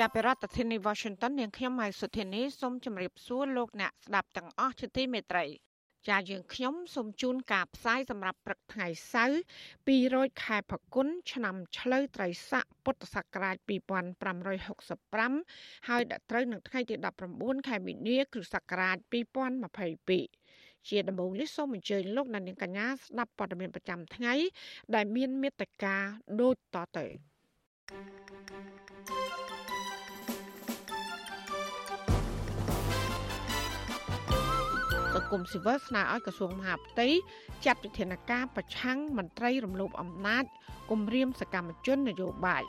ជាប្រធានាធិបតី Washington នាងខ្ញុំម៉ៃសុធានីសូមជម្រាបសួរលោកអ្នកស្ដាប់ទាំងអស់ជាទីមេត្រី ចាយើងខ្ញុំសូមជូនការផ្សាយសម្រាប់ព្រឹកថ្ងៃសៅរ៍200ខែផល្គុនឆ្នាំឆ្លូវត្រីស័កពុទ្ធសករាជ2565ហើយដល់ត្រូវនឹងថ្ងៃទី19ខែមីនាគ្រិស្តសករាជ2022ជាដំបូងនេះសូមអញ្ជើញលោកអ្នកនាងកញ្ញាស្ដាប់ព័ត៌មានប្រចាំថ្ងៃ ដែលមានមេត្តាដូចតទៅ thank you សង្គមស៊ីវិលស្នើឲ្យក្រសួងមហាផ្ទៃចាត់វិធានការប្រឆាំងមន្ត្រីរំលោភអំណាចគំរាមសកម្មជននយោបាយ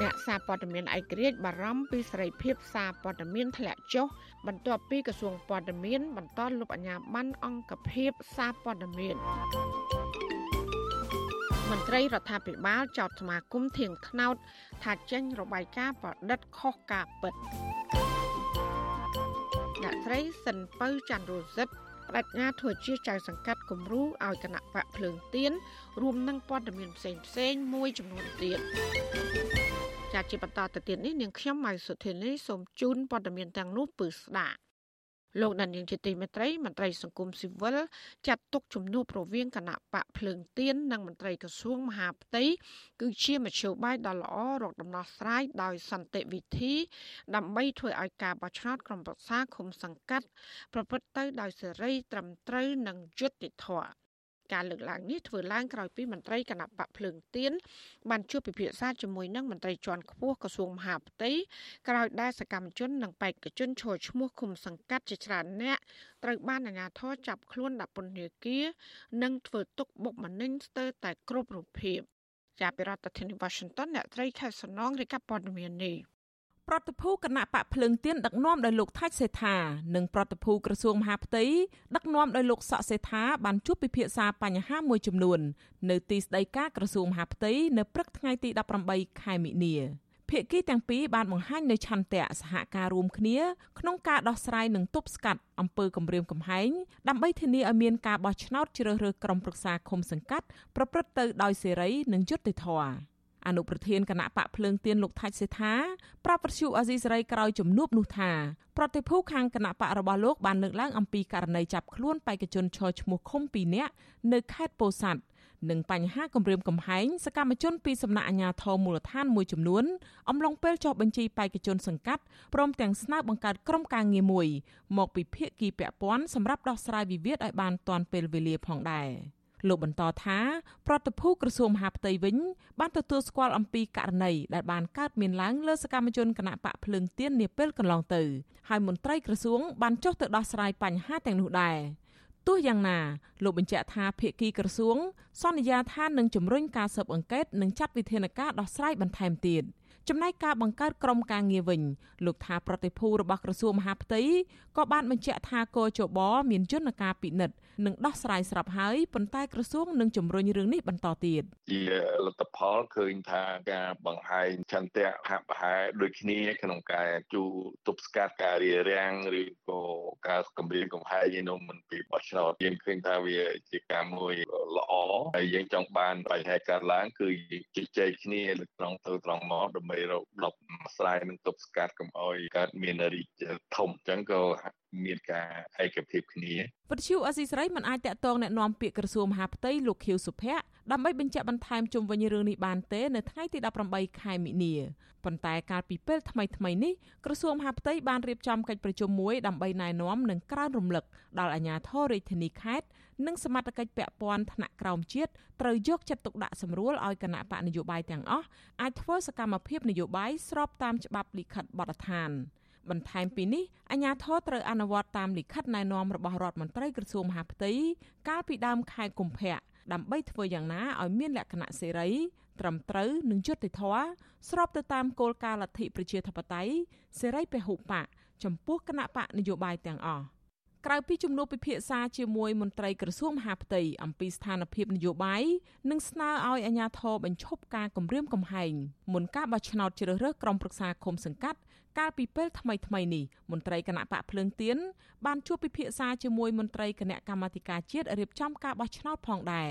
អ្នកសារព័ត៌មានឯករាជ្យបារម្ភពីសេរីភាពសារព័ត៌មានធ្លាក់ចុះបន្ទាប់ពីក្រសួងព័ត៌មាន បន្តលុបអាជ្ញាប័ណ្ណអង្គភាពសារព័ត៌មានមន្ត្រីរដ្ឋាភិបាលចោទសមាគមធៀងថ្នោតថាចេញរបាយការណ៍ប្រឌិតខុសការពិតអ្នក ស្រីសិនពៅច័ន្ទរសិទ្ធបដិញ្ញាធ្វើជាចៅសង្កាត់គំរូឲ្យគណៈបកភ្លើងទៀនរួមនឹងព័ត៌មានផ្សេងផ្សេងមួយចំនួនទៀតចាជាបន្តទៅទៀតនេះនាងខ្ញុំម៉ៅសុធានីសូមជូនព័ត៌មានទាំងនោះពឺស្ដាប់ លោកដានៀងជាទីមេត្រីមន្ត្រីសង្គមស៊ីវិលចាត់ទុកជំនួបរវាងគណៈបកភ្លើងទៀននិងមន្ត្រីក្រសួងមហាផ្ទៃគឺជាមធ្យោបាយដ៏ល្អរកដំណោះស្រាយដោយសន្តិវិធី ដើម្បីធ្វើឲ្យការបោះឆ្នោតក្រុមប្រឹក្សាឃុំសង្កាត់ ប្រព្រឹត្តទៅដោយសេរីត្រឹមត្រូវនិងយុត្តិធម៌ ការលើកឡើងនេះធ្វើឡើងក្រោយពីមន្ត្រីគណៈបកភ្លើងទៀនបានជួបពិភាក្សាជាមួយនឹងមន្ត្រីជាន់ខ្ពស់ក្រសួងមហាផ្ទៃក្រោយដែលសកម្មជននិងបេក្ខជនឈរឈ្មោះឃុំសង្កាត់ជាច្រើនអ្នកត្រូវបានអាជ្ញាធរចាប់ខ្លួនដាក់ពន្ធនាគារនិងធ្វើទុកបុកម្នេញស្ទើរតែគ្រប់រូបភាពចាប់ពីរដ្ឋធានី Washington អ្នកត្រីខែសំណងរាយការណ៍ព័ត៌មាននេះ ប្រតិភូគណៈបកភ្លើងទៀនដឹកនាំដោយលោកថាច់សេដ្ឋានិងប្រតិភូក្រសួងមហាផ្ទៃដឹកនាំដោយលោកសក់សេដ្ឋាបានជួបពិភាក្សាបញ្ហាមួយចំនួន នៅទីស្តីការក្រសួងមហាផ្ទៃនៅព្រឹកថ្ងៃទី18ខែមិនិនាភាគីទាំងពីរបានបង្ហាញនៅឆន្ទៈសហការរួមគ្នាក្នុងការដោះស្រាយនិងទប់ស្កាត់អំពើគំរាមកំហែងដើម្បីធានាឲ្យមានការបោះឆ្នោតជ្រើសរើសក្រុមប្រឹក្សាឃុំសង្កាត់ប្រព្រឹត្តទៅដោយសេរីនិងយុត្តិធម៌ អនុប្រធានគណៈបកភ្លើងទៀនលោកថាច់សេថាប្រាប់ប្រជុអាស៊ីសេរីក្រោយជំនួបនោះថាប្រតិភូខាងគណៈបករបស់លោកបានលើកឡើងអំពីករណីចាប់ខ្លួនបេក្ខជនឈរឈ្មោះឃុំ2នាក់នៅខេត្តពោធិ៍សាត់និងបញ្ហាគម្រាមកំហែងសកម្មជនពីសំណាក់អាជ្ញាធរមូលដ្ឋានមួយចំនួនអំឡុងពេលចុះបញ្ជីបេក្ខជនសង្កាត់ព្រមទាំងស្នើបង្កើតក្រុមការងារមួយមកពីភាគីពាក់ព័ន្ធសម្រាប់ដោះស្រាយវិវាទឲ្យបានទាន់ពេលវេលាផងដែរ។ លោកបន្តថាប្រតិភូក្រសួងមហាផ្ទៃវិញ បានទទួលស្គាល់អំពីករណីដែលបានកើតមានឡើងលើសកម្មជនគណៈបកភ្លើងទៀននាពេលកន្លងទៅហើយមន្ត្រីក្រសួងបានចុះទៅដោះស្រាយបញ្ហាទាំងនោះដែរទោះយ៉ាងណាលោកបញ្ជាក់ថាភាគីក្រសួង សន្យាថានឹងជំរុញការស៊ើបអង្កេតនិងចាត់វិធានការដោះស្រាយបន្ថែមទៀត។ចំណែកការបង្កើតក្រុមការងារវិញលោកថាប្រតិភូរបស់ក្រសួងមហាផ្ទៃក៏បានបញ្ជាក់ថាកោជបមានយន្តការពិនិត្យនិងដោះស្រាយស្រាប់ហើយប៉ុន្តែក្រសួងនឹងជំរុញរឿងនេះបន្តទៀតជាលទ្ធផលឃើញថាការបង្ហាញចន្ទៈហាក់ប្រហែលដូចគ្នាក្នុងការជួទប់ស្កាត់ការរារាំងឬក៏ការគម្រាមកំហែងនៅមិនពីបោះឆ្នោតយើងឃើញថាវាជាការមួយល្អហើយយើងចង់បានបញ្ហាកើតឡើងគឺជជែកគ្នាក្នុងទៅត្រង់មកដើម្បីរកដប់ស្រ័យនឹងទប់ស្កាត់កុំឲ្យកើតមានរីកធំអញ្ចឹងក៏ មានការឯកភាពគ្នាវិទ្យុអស៊ីសេរីមិនអាចតាក់ទងแนะនាំពាក្យក្រសួងមហាផ្ទៃលោកខៀវសុភ័ក្រដើម្បីបញ្ជាក់បន្ថែមជុំវិញរឿងនេះបានទេនៅថ្ងៃទី18ខែមិនិនាប៉ុន្តែកាលពីពេលថ្មីថ្មីនេះក្រសួងមហាផ្ទៃបានរៀបចំកិច្ចប្រជុំមួយដើម្បីណែនាំនិងក្រើនរំលឹកដល់អាជ្ញាធររាជធានីខេត្តនិងសមត្ថកិច្ចពាក់ព័ន្ធថ្នាក់ក្រោមជាតិត្រូវយកចិត្តទុកដាក់សម្រួលឲ្យគណៈបកនយោបាយទាំងអស់អាចធ្វើសកម្មភាពនយោបាយស្របតាមច្បាប់លិខិតបទដ្ឋាន បន្ថែមពីនេះអាជ្ញាធរត្រូវអនុវត្តតាមលិខិតណែនាំរបស់រដ្ឋមន្ត្រីក្រសួងមហាផ្ទៃកាលពីដើមខែកុម្ភៈដើម្បីធ្វើយ៉ាងណាឲ្យមានលក្ខណៈសេរីត្រឹមត្រូវនិងយុត្តិធម៌ស្របទៅតាមគោលការណ៍លទ្ធិប្រជាធិបតេយ្យសេរីពហុបកចំពោះគណៈបកនយោបាយទាំងអស់។ ក្រៅពីជំនួបពិភាក្សាជាមួយមន្ត្រីក្រសួងមហាផ្ទៃអំពីស្ថានភាពនយោបាយនិងស្នើឲ្យអាជ្ញាធរបញ្ឈប់ការគំរាមកំហែងមុនការបោះឆ្នោតជ្រើសរើសក្រុមប្រឹក្សាឃុំសង្កាត់កាលពីពេលថ្មីថ្មីនេះមន្ត្រីគណៈបកភ្លើងទៀនបានជួបពិភាក្សាជាមួយមន្ត្រីគណៈកម្មាធិការជាតិរៀបចំការបោះឆ្នោតផងដែរ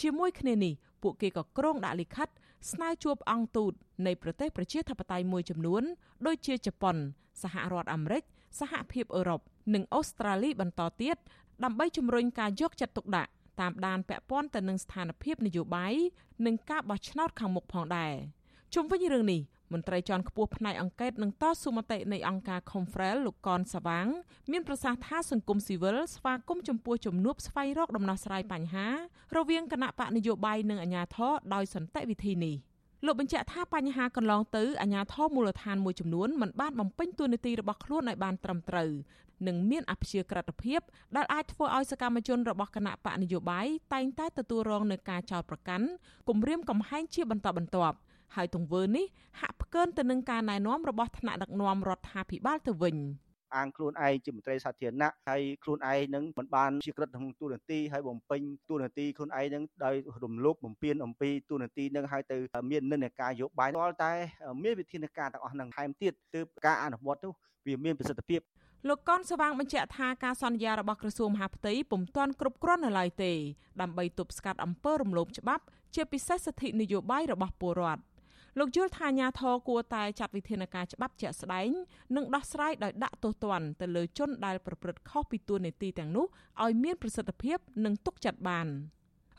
ជាមួយគ្នានេះពួកគេក៏ក្រុងដាក់លិខិតស្នើជួបអង្គទូតនៃប្រទេសប្រជាធិបតេយ្យមួយចំនួនដូចជាជប៉ុនសហរដ្ឋអាមេរិក សហភាពអឺរ៉ុបនិងអូស្ត្រាលីបន្តទៀតដើម្បីជំរុញការយកចិត្តទុកដាក់តាមដានពាក់ព័ន្ធទៅនឹងស្ថានភាពនយោបាយនិងការបោះឆ្នោតខាងមុខផងដែរជុំវិញរឿងនេះមន្ត្រីជាន់ខ្ពស់ផ្នែកអង្កេតនឹងតស៊ូមតិនៃអង្គការ Confrel លោកកនសាវាង មានប្រសាសន៍ថាសង្គមស៊ីវិលស្វាគមន៍ចំពោះជំនួបស្វែងរកដំណោះស្រាយបញ្ហារវាងគណៈបកនយោបាយនិងអាជ្ញាធរដោយសន្តិវិធីនេះ។ លោកបញ្ជាក់ថាបញ្ហាកន្លងទៅអាជ្ញាធរមូលដ្ឋានមួយចំនួនមិនបានបំពេញតួនាទីរបស់ខ្លួនឲ្យបានត្រឹមត្រូវនិងមានអព្យាក្រឹតភាពដែលអាចធ្វើឲ្យសកម្មជនរបស់គណៈបកនយោបាយតែងតែទទួលរងនឹងការចោទប្រកាន់គំរាមកំហែងជាបន្តបន្ទាប់ហើយទង្វើនេះហាក់ផ្កើនទៅនឹងការណែនាំរបស់ថ្នាក់ដឹកនាំរដ្ឋាភិបាលទៅវិញ។ អាងខ្លួនឯងជាមន្ត្រីសាធារណៈហើយខ្លួនឯងនឹងមិនបានជាក្រិតក្នុងទូនាទីហើយបំពេញទូនាទីខ្លួនឯងនឹងដោយរំលោភបំពានអំពីទូនាទីនឹងហើយទៅមាននិន្នាការយោបាយរាល់តែមានវិធានការទាំងអស់នឹងថែមទៀតទើបការអនុវត្តនោះវាមានប្រសិទ្ធភាពលោកកនស្វាងបញ្ជាក់ថាការសន្យារបស់ក្រសួងមហាផ្ទៃពុំទាន់គ្រប់គ្រាន់នៅឡើយទេដើម្បីទប់ស្កាត់អំពើរំលោភច្បាប់ ជាពិសេសសិទ្ធិនយោបាយរបស់ពលរដ្ឋ លោកយល់ថាអាញាធរគួរតែចាត់វិធានការច្បាប់ជាក់ស្ដែងនិងដោះស្រាយដោយដាក់ទោសទណ្ឌទៅលើជនដែលប្រព្រឹត្តខុសពីទួលនីតិទាំងនោះឲ្យមានប្រសិទ្ធភាពនិងទុកចិត្តបាន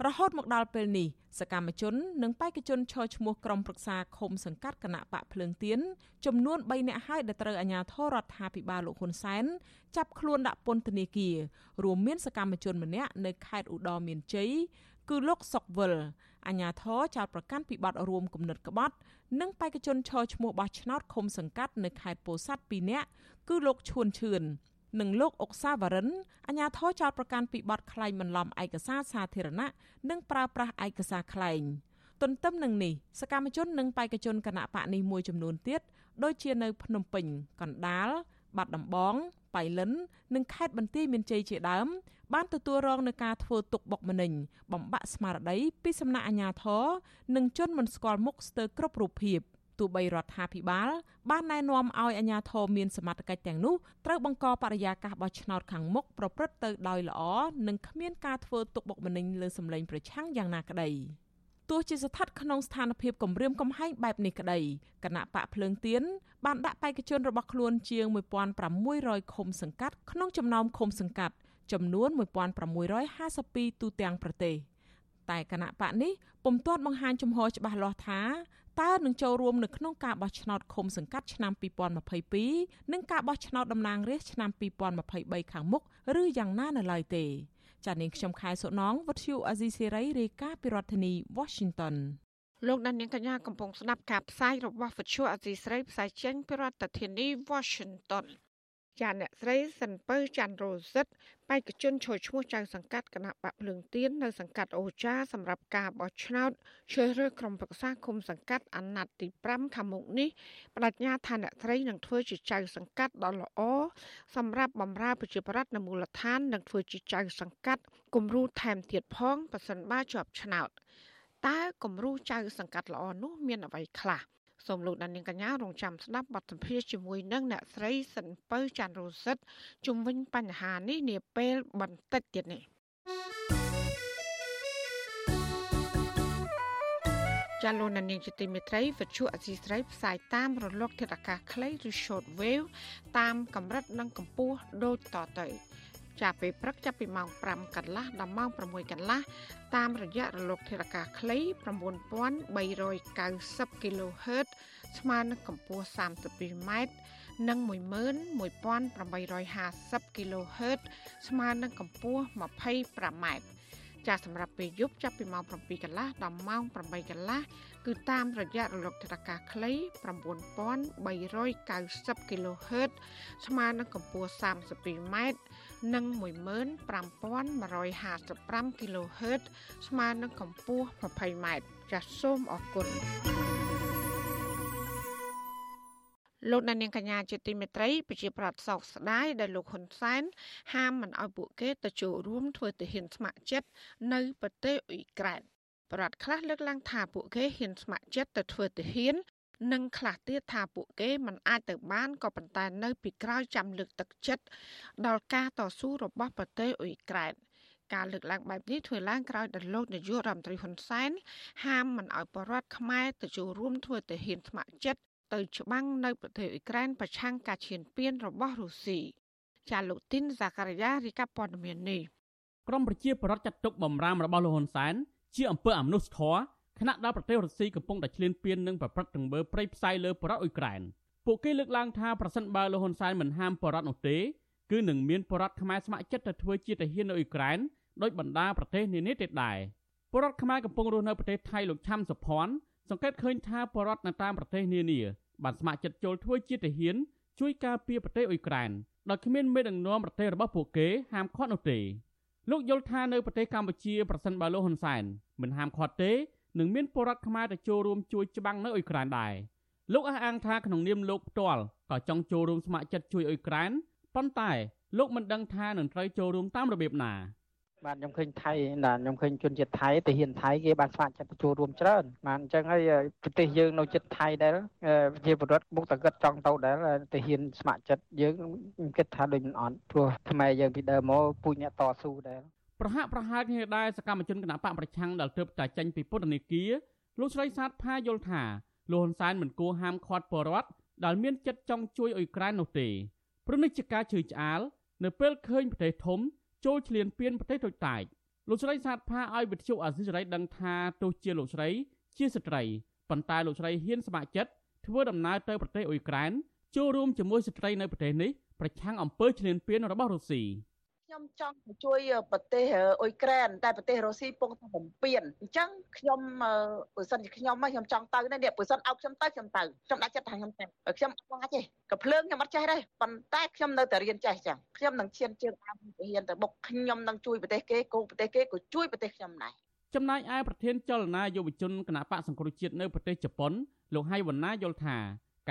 រហូតមកដល់ពេលនេះសកម្មជននិងបេក្ខជនឈរឈ្មោះក្រុមប្រឹក្សាឃុំសង្កាត់គណៈបកភ្លើងទៀនចំនួន3នាក់ហើយដែលត្រូវអាជ្ញាធររដ្ឋាភិបាលលោកហ៊ុនសែនចាប់ខ្លួនដាក់ពន្ធនាគាររួមមានសកម្មជនម្នាក់នៅខេត្តឧត្តរមានជ័យ គឺលោកសុកវិលអាញាធរចោតប្រកាន់ពីបទរួមគំនិតក្បត់ និងបេក្ខជនឈរឈ្មោះបោះឆ្នោតឃុំសង្កាត់នៅខេត្តពោធិ៍សាត់2នាក់គឺលោកឈួនឈឿននិងលោកអុកសាវរិនអាញាធរចោតប្រកាន់ពីបទក្លែងបន្លំឯកសារសាធារណៈនិងប្រើប្រាស់ឯកសារក្លែងទន្ទឹមនឹងនេះសកម្មជននិងបេក្ខជនគណៈបកនេះមួយចំនួនទៀតដូចជានៅភ្នំពេញកណ្ដាល បាត់ដំបងបៃលិននិងខេត្តបន្ទាយមានជ័យជាដើម បានទទួលរងនឹងការធ្វើទុកបុកម្នេញបំបាក់ស្មារតីពីសំណាក់អាជ្ញាធរនិងជនមិនស្គាល់មុខស្ទើរគ្រប់រូបភាពទោះបីរដ្ឋាភិបាល បានណែនាំឲ្យអាជ្ញាធរមានសមត្ថកិច្ចទាំងនោះត្រូវបង្កបរិយាកាសបោះឆ្នោតខាងមុខប្រព្រឹត្តទៅដោយល្អនិងគ្មានការធ្វើទុកបុកម្នេញលើសម្លេងប្រឆាំងយ៉ាងណាក្តី ទោះជាស្ថិតក្នុងស្ថានភាពគម្រាមកំហែងបែបនេះក្តីគណៈបកភ្លើងទៀនបានដាក់បេក្ខជនរបស់ខ្លួនជាង1600ឃុំសង្កាត់ក្នុងចំណោមឃុំសង្កាត់ចំនួន1652ទូទាំងប្រទេសតែគណៈបកនេះពុំទាន់បង្ហាញជំហរច្បាស់លាស់ថាតើនឹងចូលរួមនៅក្នុងការបោះឆ្នោតឃុំសង្កាត់ឆ្នាំ2022និងការបោះឆ្នោតតំណាងរាស្ត្រឆ្នាំ2023ខាងមុខឬយ៉ាងណានៅឡើយទេ ចានាងខ្ញុំខែសុណងវັດឈូអាស៊ីសេរីរាយការណ៍ពីរដ្ឋធានី Washington លោកដានៀងកញ្ញាកំពុងស្ដាប់ការផ្សាយរបស់វិទ្យុអាស៊ីសេរីផ្សាយចេញពីរដ្ឋធានី Washington ចាអ្នកស្រីសិនពៅច័ន្ទរោសិតបេក្ខជនឈរឈ្មោះចៅសង្កាត់គណៈបកភ្លើងទៀននៅសង្កាត់អូចាសម្រាប់ការបោះឆ្នោតជ្រើសរើសក្រុមប្រឹក្សាគុំសង្កាត់អាណត្តិទី5ខាងមុខនេះបដិញ្ញាថាអ្នកស្រីនឹងធ្វើជាចៅសង្កាត់ដ៏ល្អសម្រាប់បម្រើប្រជាប្រដ្ឋនៅមូលដ្ឋាននិងធ្វើជាចៅសង្កាត់គំរូថែមទៀតផងប៉ះសិនបាជាប់ឆ្នោតតើគំរូចៅសង្កាត់ល្អនោះមានអ្វីខ្លះ សូមលោកដានៀងកញ្ញារងចាំស្ដាប់បទសម្ភាសជាមួយនឹងអ្នកស្រីសិនពៅច័ន្ទរោសិតជុំវិញបញ្ហានេះនាពេលបន្តិចទៀតនេះចាលោកនាងជាទីមេត្រីវិទ្យុអសីស្រីផ្សាយតាមរលកធាតុអាកាសខ្លីឬ short wave តាមកម្រិតនិងកម្ពស់ដូចតទៅ ចាប់ពេលព្រឹកចាប់ពីម៉ោង5កន្លះដល់ម៉ោង6កន្លះតាមរយៈរលកធាតុអាកាសខ្លី9390 kHz ស្មើនឹងកម្ពស់ 32m និង11850 kHz ស្មើនឹងកម្ពស់ 25m ចាសសម្រាប់ពេលយប់ចាប់ពីម៉ោង7កន្លះដល់ម៉ោង8កន្លះគឺតាមរយៈរលកធាតុអាកាសខ្លី9390 kHz ស្មើនឹងកម្ពស់ 32m និង15155 kHz ស្មើនឹងកម្ពស់ 20m ចាសសូមអរគុណលោកដានៀងកញ្ញាជាទីមេត្រីប្រជាប្រដ្ឋសោកស្ដាយដែលលោកហ៊ុនសែនហាមមិនឲ្យពួកគេទៅចូលរួមធ្វើទាហានស្ម័គ្រចិត្តនៅប្រទេសអ៊ុយក្រែនប្រដ្ឋខ្លះលើកឡើងថាពួកគេហ៊ានស្ម័គ្រចិត្តទៅធ្វើទាហាន និងខ្លះទៀតថាពួកគេមិនអាចទៅបានក៏ប៉ុន្តែនៅពីក្រោយចាំលើកទឹកចិត្តដល់ការតស៊ូរបស់ប្រទេសអ៊ុយក្រែនការលើកឡើងបែបនេះធ្វើឡើងក្រោយដែលលោកនាយករដ្ឋមន្ត្រីហ៊ុនសែនហាមមិនឲ្យបរដ្ឋខ្មែរទៅចូលរួមធ្វើទាហានស្ម័គ្រចិត្តទៅច្បាំងនៅប្រទេសអ៊ុយក្រែនប្រឆាំងការឈានពានរបស់រុស្ស៊ីចាលោកទីនហ្សាការីយ៉ារីកាព័ត៌មាននេះក្រមប្រជាប្រដ្ឋចាត់ទុកបំរាមរបស់លោកហ៊ុនសែនជាអំពើអមនុស្សធម៌ ខណៈដែលប្រទេសរុស្ស៊ីកំពុងតែឈ្លានពាននិងប្រព្រឹត្តទង្វើព្រៃផ្សៃលើប្រដ្ឋអ៊ុយក្រែនពួកគេលើកឡើងថាប្រសិនបើលោកហ៊ុនសែនមិនហាមប្រដ្ឋនោះទេគឺនឹងមានប្រដ្ឋខ្មែរស្ម័គ្រចិត្តទៅធ្វើជាទាហាននៅអ៊ុយក្រែនដោយបណ្ដាប្រទេសនានាទៀតដែរប្រដ្ឋខ្មែរកំពុងរស់នៅប្រទេសថៃលោកឆាំសុផាន់សង្កេតឃើញថាប្រដ្ឋនៅតាមប្រទេសនានាបានស្ម័គ្រចិត្តចូលធ្វើជាទាហានជួយការពារប្រទេសអ៊ុយក្រែនដោយគ្មានមេដឹកនាំប្រទេសរបស់ពួកគេហាមឃាត់នោះទេលោកយល់ថានៅប្រទេសកម្ពុជាប្រសិនបើលោកហ៊ុនសែនមិនហាមឃាត់ទេ នឹងមានពលរដ្ឋខ្មែរទៅចូលរួមជួយច្បាំងនៅអ៊ុយក្រែនដែរលោកអះអាងថាក្នុងនាមលោកផ្ទាល់ក៏ចង់ចូលរួមស្ម័គ្រចិត្តជួយអ៊ុយក្រែនប៉ុន្តែលោកមិនដឹងថានឹងត្រូវចូលរួមតាមរបៀបណាបាទខ្ញុំឃើញថៃបាទខ្ញុំឃើញជនជាតិថៃទៅហ៊ានថៃគេបានស្ម័គ្រចិត្តចូលរួមច្រើនបាទអញ្ចឹងហើយប្រទេសយើងនៅចិត្តថៃដែលជាពលរដ្ឋមុខតកឹតចង់ទៅដែលទៅហ៊ានស្ម័គ្រចិត្តយើងគិតថាដូចមិនអត់ព្រោះខ្មែរយើងពីដើមមកពូជអ្នកតស៊ូដែរ ប្រហាក់ប្រហែលគ្នាដែរសកម្មជនគណបកប្រឆាំងដែលទើបតែចេញពីពន្ធនាគារលោកស្រីសាទផាយល់ថាលោកហ៊ុនសែនមិនគួរហាមឃាត់ពលរដ្ឋដែលមានចិត្តចង់ជួយអ៊ុយក្រែននោះទេព្រោះនេះជាការជឿឆ្អាលនៅពេលឃើញប្រទេសធំចូលឈ្លានពានប្រទេសតូចតាចលោកស្រីសាទផាឲ្យវិទ្យុអាស៊ីសេរីដឹងថាទោះជាលោកស្រីជាស្ត្រីប៉ុន្តែលោកស្រីហ៊ានស្ម័គ្រចិត្តធ្វើដំណើរទៅប្រទេសអ៊ុយក្រែនចូលរួមជាមួយស្ត្រីនៅប្រទេសនេះប្រឆាំងអំពើឈ្លានពានរបស់រុស្ស៊ី ខ្ញុំចង់ជួយប្រទេសអ៊ុយក្រែនតែប្រទេសរុស្ស៊ីពងតែបំពេញអញ្ចឹងខ្ញុំបើសិនជាខ្ញុំខ្ញុំចង់ទៅនេះបើសិនឲ្យខ្ញុំទៅខ្ញុំទៅខ្ញុំដាក់ចិត្តថាខ្ញុំទៅខ្ញុំអត់ខ្លាចទេក៏ភ្លើងខ្ញុំអត់ចេះដែរប៉ុន្តែខ្ញុំនៅតែរៀនចេះចឹងខ្ញុំនឹងឈានជើងដើមរៀនទៅបុកខ្ញុំនឹងជួយប្រទេសគេគោប្រទេសគេក៏ជួយប្រទេសខ្ញុំដែរចំណែកឯប្រធានចលនាយុវជនគណៈបកសង្គ្រោះជាតិនៅប្រទេសជប៉ុនលោកហៃវណ្ណាយល់ថា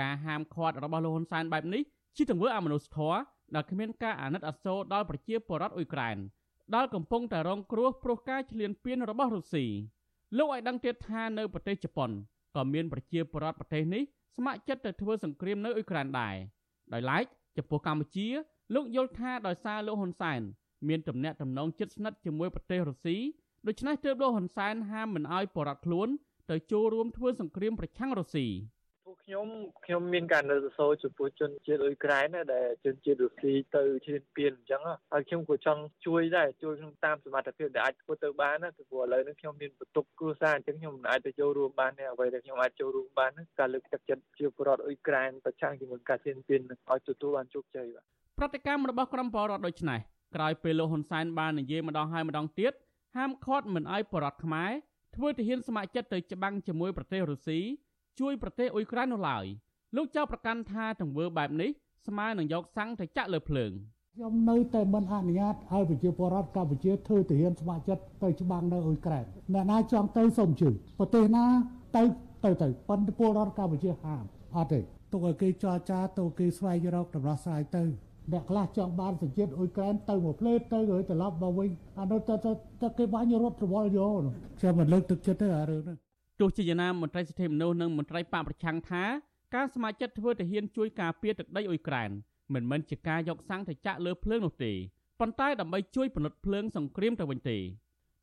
ការហាមឃាត់របស់លោកហ៊ុនសែនបែបនេះជាទង្វើអមនុស្សធម៌ ដែលគ្មានការអាណិតអាសូរដល់ប្រជាពលរដ្ឋអ៊ុយក្រែនដែលកំពុងតែរងគ្រោះព្រោះការឈ្លានពានរបស់រុស្ស៊ីលោកឲ្យដឹងទៀតថានៅប្រទេសជប៉ុនក៏មានប្រជាពលរដ្ឋប្រទេសនេះស្ម័គ្រចិត្តទៅធ្វើសង្គ្រាមនៅអ៊ុយក្រែនដែរដោយឡែកចំពោះកម្ពុជាលោកយល់ថាដោយសារលោកហ៊ុនសែនមានទំនាក់ទំនងជិតស្និទ្ធជាមួយប្រទេសរុស្ស៊ីដូច្នេះទើបលោកហ៊ុនសែនហាមមិនឲ្យបរតខ្លួនទៅចូលរួមធ្វើសង្គ្រាមប្រឆាំងរុស្ស៊ីពួក ខ្ញុំខ្ញុំមានការនៅសរសើរចំពោះជនជាតិអ៊ុយក្រែនដែលជនជាតិរុស្ស៊ីទៅឈ្លានពានអញ្ចឹងហើយខ្ញុំក៏ចង់ជួយដែរជួយក្នុងតាមសមត្ថភាពដែលអាចធ្វើទៅបានណាព្រោះឥឡូវនេះខ្ញុំមានបន្ទុកគ្រួសារអញ្ចឹងខ្ញុំមិនអាចទៅចូលរួមបានទេអ្វីដែលខ្ញុំអាចចូលរួមបានការលើកទឹកចិត្តជាពលរដ្ឋអ៊ុយក្រែនប្រឆាំងជាមួយការឈ្លានពានឲ្យទទួលបានជោគជ័យបាទប្រតិកម្មរបស់ក្រុមពលរដ្ឋដូចនេះក្រោយពេលលោកហ៊ុនសែនបាននិយាយម្ដងហើយម្ដងទៀតហាមឃាត់មិនឲ្យបរដ្ឋខ្មែរធ្វើទាហានស្ម័គ្រចិត្តទៅច្បាំងជាមួយប្រទេសរុស្ស៊ី ជួយប្រទេសអ៊ុយក្រែននោះឡើយលោកចៅប្រកាន់ថាទង្វើបែបនេះស្មើនឹងយកសាំងទៅចាក់លើភ្លើងខ្ញុំនៅតែមិនអនុញ្ញាតឲ្យប្រជាពលរដ្ឋកម្ពុជាធ្វើទាហានស្ម័គ្រចិត្តទៅច្បាំងនៅអ៊ុយក្រែនអ្នកណាចង់ទៅសូមជួយប្រទេសណាទៅទៅទៅប៉ុន្តែពលរដ្ឋកម្ពុជាហាមអត់ទេទុកឲ្យគេចរចាទៅគេស្វែងរកដំណោះស្រាយទៅអ្នកខ្លះចង់បានសញ្ជាតិអ៊ុយក្រែនទៅមួយផ្លេតទៅ rồi ត្រឡប់មកវិញអានោះទៅទៅគេបាញ់រត់រវល់យកខ្ញុំមិនលើកទឹកចិត្តទេអារឿងនេះ ទោះជាយ៉ាងណាមន្ត្រីសិទ្ធិមនុស្សនិងមន្ត្រីបកប្រឆាំងថាការស្ម័គ្រចិត្តធ្វើទាហានជួយការពារទឹកដីអ៊ុយក្រែនមិនមែនជាការយកសាំងទៅចាក់លើភ្លើងនោះទេប៉ុន្តែដើម្បីជួយផលិតភ្លើងសង្គ្រាមទៅវិញទេ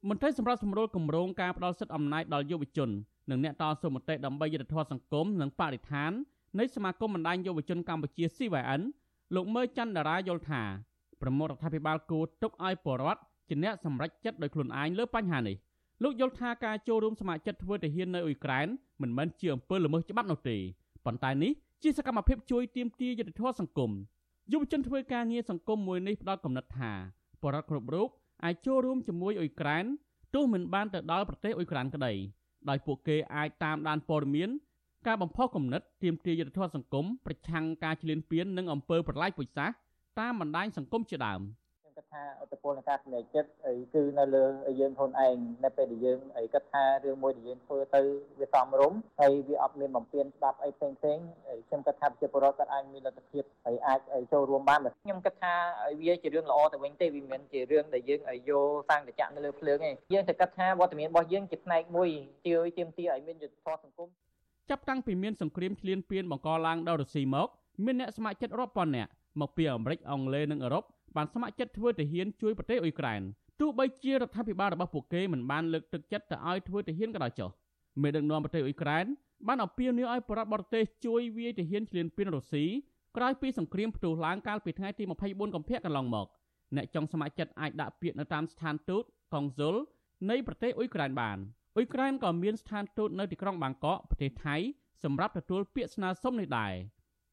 មន្ត្រីសម្រាប់សម្រួលគម្រោងការផ្ដល់សិទ្ធិអំណាចដល់យុវជននិងអ្នកតស៊ូមតិដើម្បីយុត្តិធម៌សង្គមនិងបរិស្ថាននៃសមាគមបណ្ដាញយុវជនកម្ពុជា CYN លោកមើច័ន្ទតារាយល់ថាប្រមុខរដ្ឋាភិបាលគួរទុកឲ្យបរដ្ឋជាអ្នកសម្រេចចិត្តដោយខ្លួនឯងលើបញ្ហានេះ លោកយល់ថាការចូលរួមសមាជិកធ្វើទាហាននៅអ៊ុយក្រែនមិនមែនជាអំពើល្មើសច្បាប់នោះទេប៉ុន្តែនេះជាសកម្មភាពជួយទាមទារយុត្តិធម៌សង្គមយុវជនធ្វើការងារសង្គមមួយនេះផ្ដល់កំណត់ថាបរិវត្តគ្រប់រូបអាចចូលរួមជាមួយអ៊ុយក្រែនទោះមិនបានទៅដល់ប្រទេសអ៊ុយក្រែនក្តីដោយពួកគេអាចតាមដានព័ត៌មានការបំផុសគំនិតទាមទារយុត្តិធម៌សង្គមប្រឆាំងការឈ្លានពាននិងអំពើប្រល័យពូជសាសន៍តាមបណ្ដាញសង្គមជាដើមខ្ញុំ គិតថាអត្តពលនៃការសម្រេចចិត្តអីគឺនៅលើយើងខ្លួនឯងនៅពេលដែលយើងអីគិតថារឿងមួយដែលយើងធ្វើទៅវាសមរម្យហើយវាអត់មានបំពេញច្បាប់អីផ្សេងផ្សេងខ្ញុំគិតថាប្រជាពលរដ្ឋគាត់អាចមានលទ្ធភាពហើយអាចចូលរួមបានខ្ញុំគិតថាវាជារឿងល្អទៅវិញទេវាមិនជារឿងដែលយើងឲ្យយកសាំងតចៈនៅលើភ្លើងទេយើងតែគិតថាវត្តមានរបស់យើងជាផ្នែកមួយជួយទាមទារឲ្យមានយុទ្ធសាស្ត្រសង្គមចាប់តាំងពីមានសង្គ្រាមឈ្លានពានបង្កឡើងដោយរុស្ស៊ីមកមានអ្នកស្ម័គ្រចិត្តរាប់ពាន់នាក់មកពីអាមេរិកអង់គ្លេសនិងអឺរ៉ុប បានស្ម័គ្រចិត្តធ្វើទាហានជួយប្រទេសអ៊ុយក្រែនទោះបីជារដ្ឋាភិបាលរបស់ពួកគេមិនបានលើកទឹកចិត្តទៅឲ្យធ្វើទាហានក៏ដោយចុះមេដឹកនាំប្រទេសអ៊ុយក្រែនបានអំពាវនាវឲ្យបរដ្ឋបរទេសជួយវាយទាហានឈ្លានពានរុស្ស៊ីក្រោយពីសង្គ្រាមផ្ទុះឡើងកាលពីថ្ងៃទី24កុម្ភៈកន្លងមកអ្នកចង់ស្ម័គ្រចិត្តអាចដាក់ពាក្យនៅតាមស្ថានទូតកុងស៊ុលនៃប្រទេសអ៊ុយក្រែនបានអ៊ុយក្រែនក៏មានស្ថានទូតនៅទីក្រុងបាងកកប្រទេសថៃសម្រាប់ទទួលពាក្យស្នើសុំនេះដែរ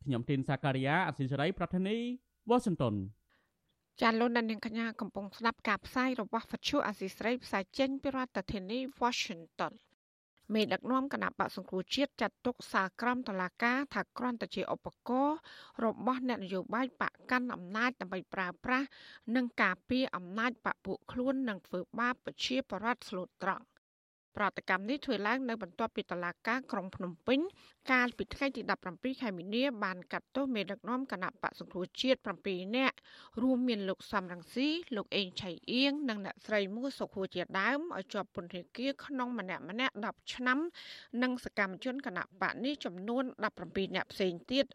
ខ្ញុំទីនសាការីយ៉ាអសិលសេរីប្រធានីវ៉ាស៊ីនតោន ចាលោកនាងកញ្ញាកំពុងស្ដាប់ការផ្សាយរបស់វិទ្យុអាស៊ីស្រីផ្សាយចេញពីរដ្ឋធានី Washington មេដឹកនាំគណៈបកសង្គ្រោះជាតិចាត់ទុកសារក្រមតឡាការថាគ្រាន់តែជាឧបករណ៍របស់អ្នកនយោបាយបកកាន់អំណាចដើម្បីប្រើប្រាស់និងការពារអំណាចបកពួកខ្លួននិងធ្វើបាបប្រជាពលរដ្ឋស្លូតត្រង់ ប្រតិកម្មនេះធ្វើឡើងនៅបន្ទាប់ពីតុលាការក្រុងភ្នំពេញកាលពីថ្ងៃទី17ខែមីនាបានកាត់ទោសមេដឹកនាំគណៈបកសង្គ្រោះជាតិ7នាក់រួមមានលោកសំរងស៊ីលោកអេងឆៃអៀងនិងអ្នកស្រីមួសុខួរជាដើមឲ្យជាប់ពន្ធនាគារក្នុងម្នាក់ម្នាក់10ឆ្នាំ និងសកម្មជនគណៈបកនេះចំនួន17នាក់ផ្សេងទៀត